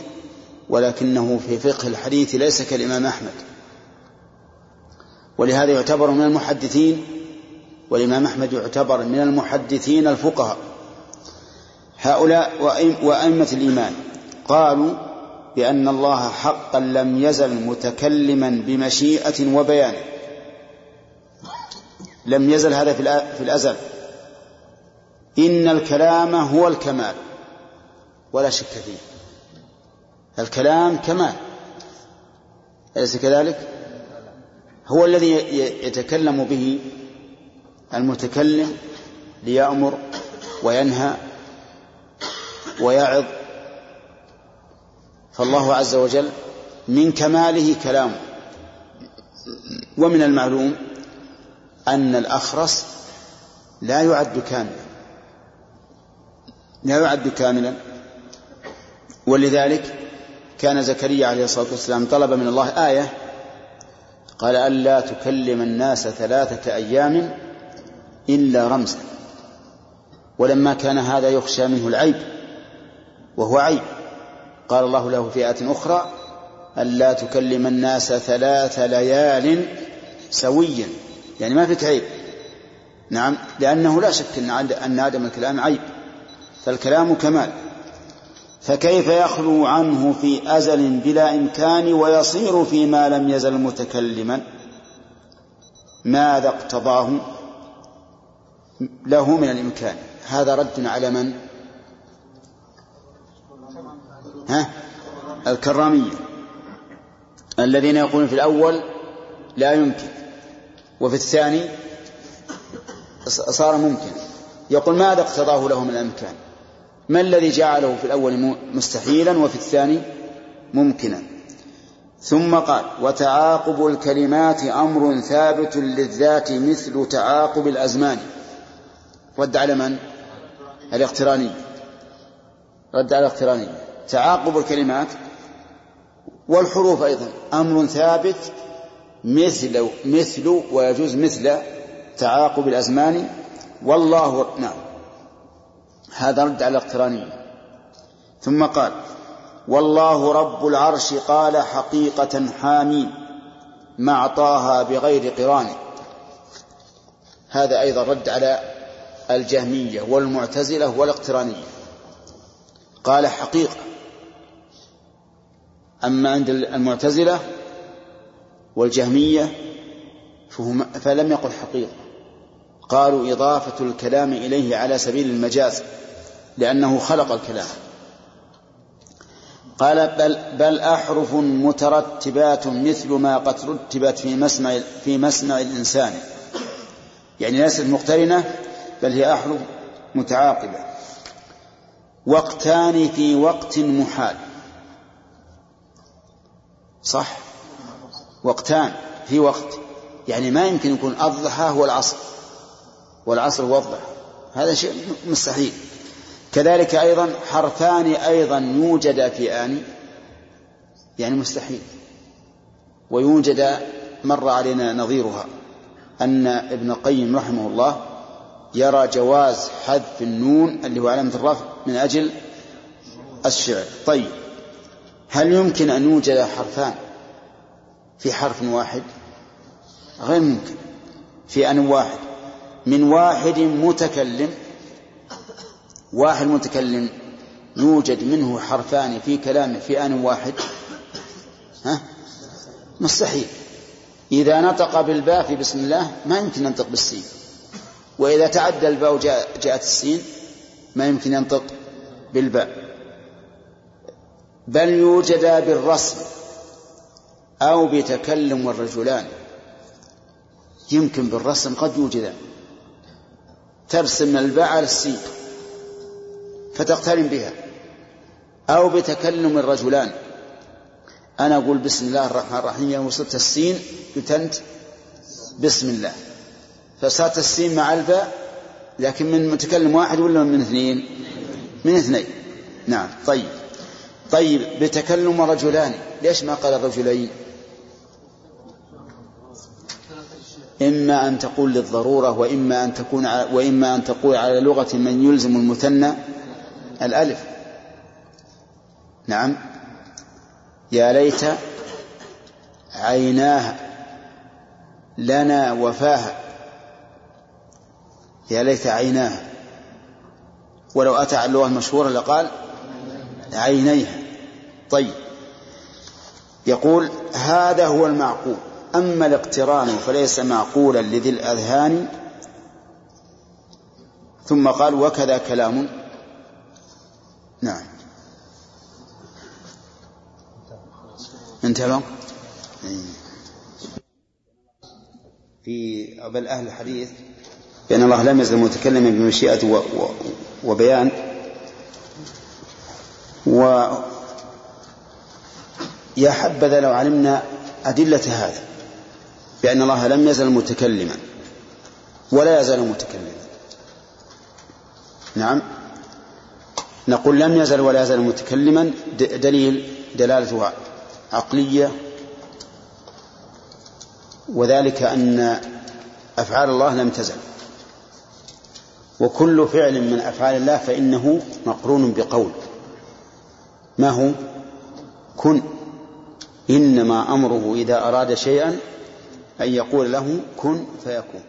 ولكنه في فقه الحديث ليس كالإمام أحمد. ولهذا يعتبر من المحدثين والإمام أحمد يعتبر من المحدثين الفقهاء. هؤلاء وأئمة الإيمان. قالوا بأن الله حقا لم يزل متكلما بمشيئة وبيان. لم يزل هذا في الأزل. إن الكلام هو الكمال ولا شك فيه. الكلام كمال. أليس كذلك؟ هو الذي يتكلم به المتكلم ليأمر وينهى ويعظ فالله عز وجل من كماله كلامه ومن المعلوم أن الأخرس لا يعد كاملا لا يعد كاملا ولذلك كان زكريا عليه الصلاة والسلام طلب من الله آية. قال ألا تكلم الناس ثلاثة أيام إلا رمزا. ولما كان هذا يخشى منه العيب وهو عيب. قال الله له في آية أخرى ألا تكلم الناس ثلاث ليال سويا. يعني ما فيك عيب نعم لأنه لا شك أن عدم الكلام عيب. فالكلام كمال. فكيف يخلو عنه في أزل بلا إمكان ويصير فيما لم يزل متكلما؟ ماذا اقتضاه له من الإمكان؟ هذا رد على من؟ ها؟ الكرامية. الذين يقولون في الأول لا يمكن وفي الثاني صار ممكن. يقول ماذا اقتضاه له من الإمكان؟ ما الذي جعله في الأول مستحيلا وفي الثاني ممكنا؟ ثم قال وتعاقب الكلمات أمر ثابت للذات مثل تعاقب الأزمان. رد على من؟ الاقتراني. رد على الاقتراني. تعاقب الكلمات والحروف أيضا. أمر ثابت مثل مثل ويجوز مثل تعاقب الأزمان. والله نعم. هذا رد على الاقترانية ثم قال والله رب العرش قال حقيقة حامين مع طه بغير قران. هذا أيضا رد على الجهمية والمعتزلة والاقترانية. قال حقيقة. أما عند المعتزلة والجهمية فلم يقل حقيقة. قالوا إضافة الكلام إليه على سبيل المجاز لأنه خلق الكلام. قال بل, بل أحرف مترتبات مثل ما قد رتبت في مسمع في مسمع الإنسان. يعني ليست مقترنة بل هي أحرف متعاقبة. وقتان في وقت محال. صح؟ وقتان في وقت. يعني ما يمكن يكون الضحى هو العصر. والعصر هو الضحى. هذا شيء مستحيل. كذلك أيضا حرفان أيضا يوجد في آن. يعني مستحيل. ويوجد مر علينا نظيرها أن ابن القيم رحمه الله يرى جواز حذف النون اللي هو علامة الرفع من أجل الشعر. طيب. هل يمكن أن يوجد حرفان في حرف واحد؟ غير ممكن. في أن واحد. من واحد متكلم واحد متكلم يوجد منه حرفان في كلامه في آن واحد. ها؟ مستحيل. إذا نطق بالباء في بسم الله ما يمكن ينطق بالسين. وإذا تعدى الباء وجاءت السين ما يمكن ينطق بالباء. بل يوجد بالرسم أو بتكلم الرجلان يمكن بالرسم قد يوجدان ترسم الباء على السين فتقترن بها. أو بتكلم الرجلان. أنا أقول بسم الله الرحمن الرحيم يوم وصلت السين قلت أنت بسم الله. فصارت السين مع الباء لكن من متكلم واحد ولا من اثنين؟ من اثنين. نعم طيب. طيب بتكلم رجلان. ليش ما قال الرجلين؟ إما أن تقول للضرورة وإما أن تكون وإما أن تقول على لغة من يلزم المثنى الألف. نعم. يا ليت عيناها لنا وفاها يا ليت عيناها ولو أتى على اللغة المشهورة لقال عينيها طيب. يقول هذا هو المعقول. أما الاقتران فليس معقولا لذي الأذهان. ثم قال وكذا كلام. نعم. انتهى في بل أهل الحديث بأن الله لم يزل متكلما بمشيئة وبيان. و يا حبذا لو علمنا أدلة هذا بأن الله لم يزل متكلما ولا يزال متكلما. نعم. نقول لم يزل ولا يزال متكلما دليل دلالة عقلية وذلك أن أفعال الله لم تزل. وكل فعل من أفعال الله فإنه مقرون بقول. ما هو؟ كن. إنما أمره إذا أراد شيئا أن يقول له كن فيكون.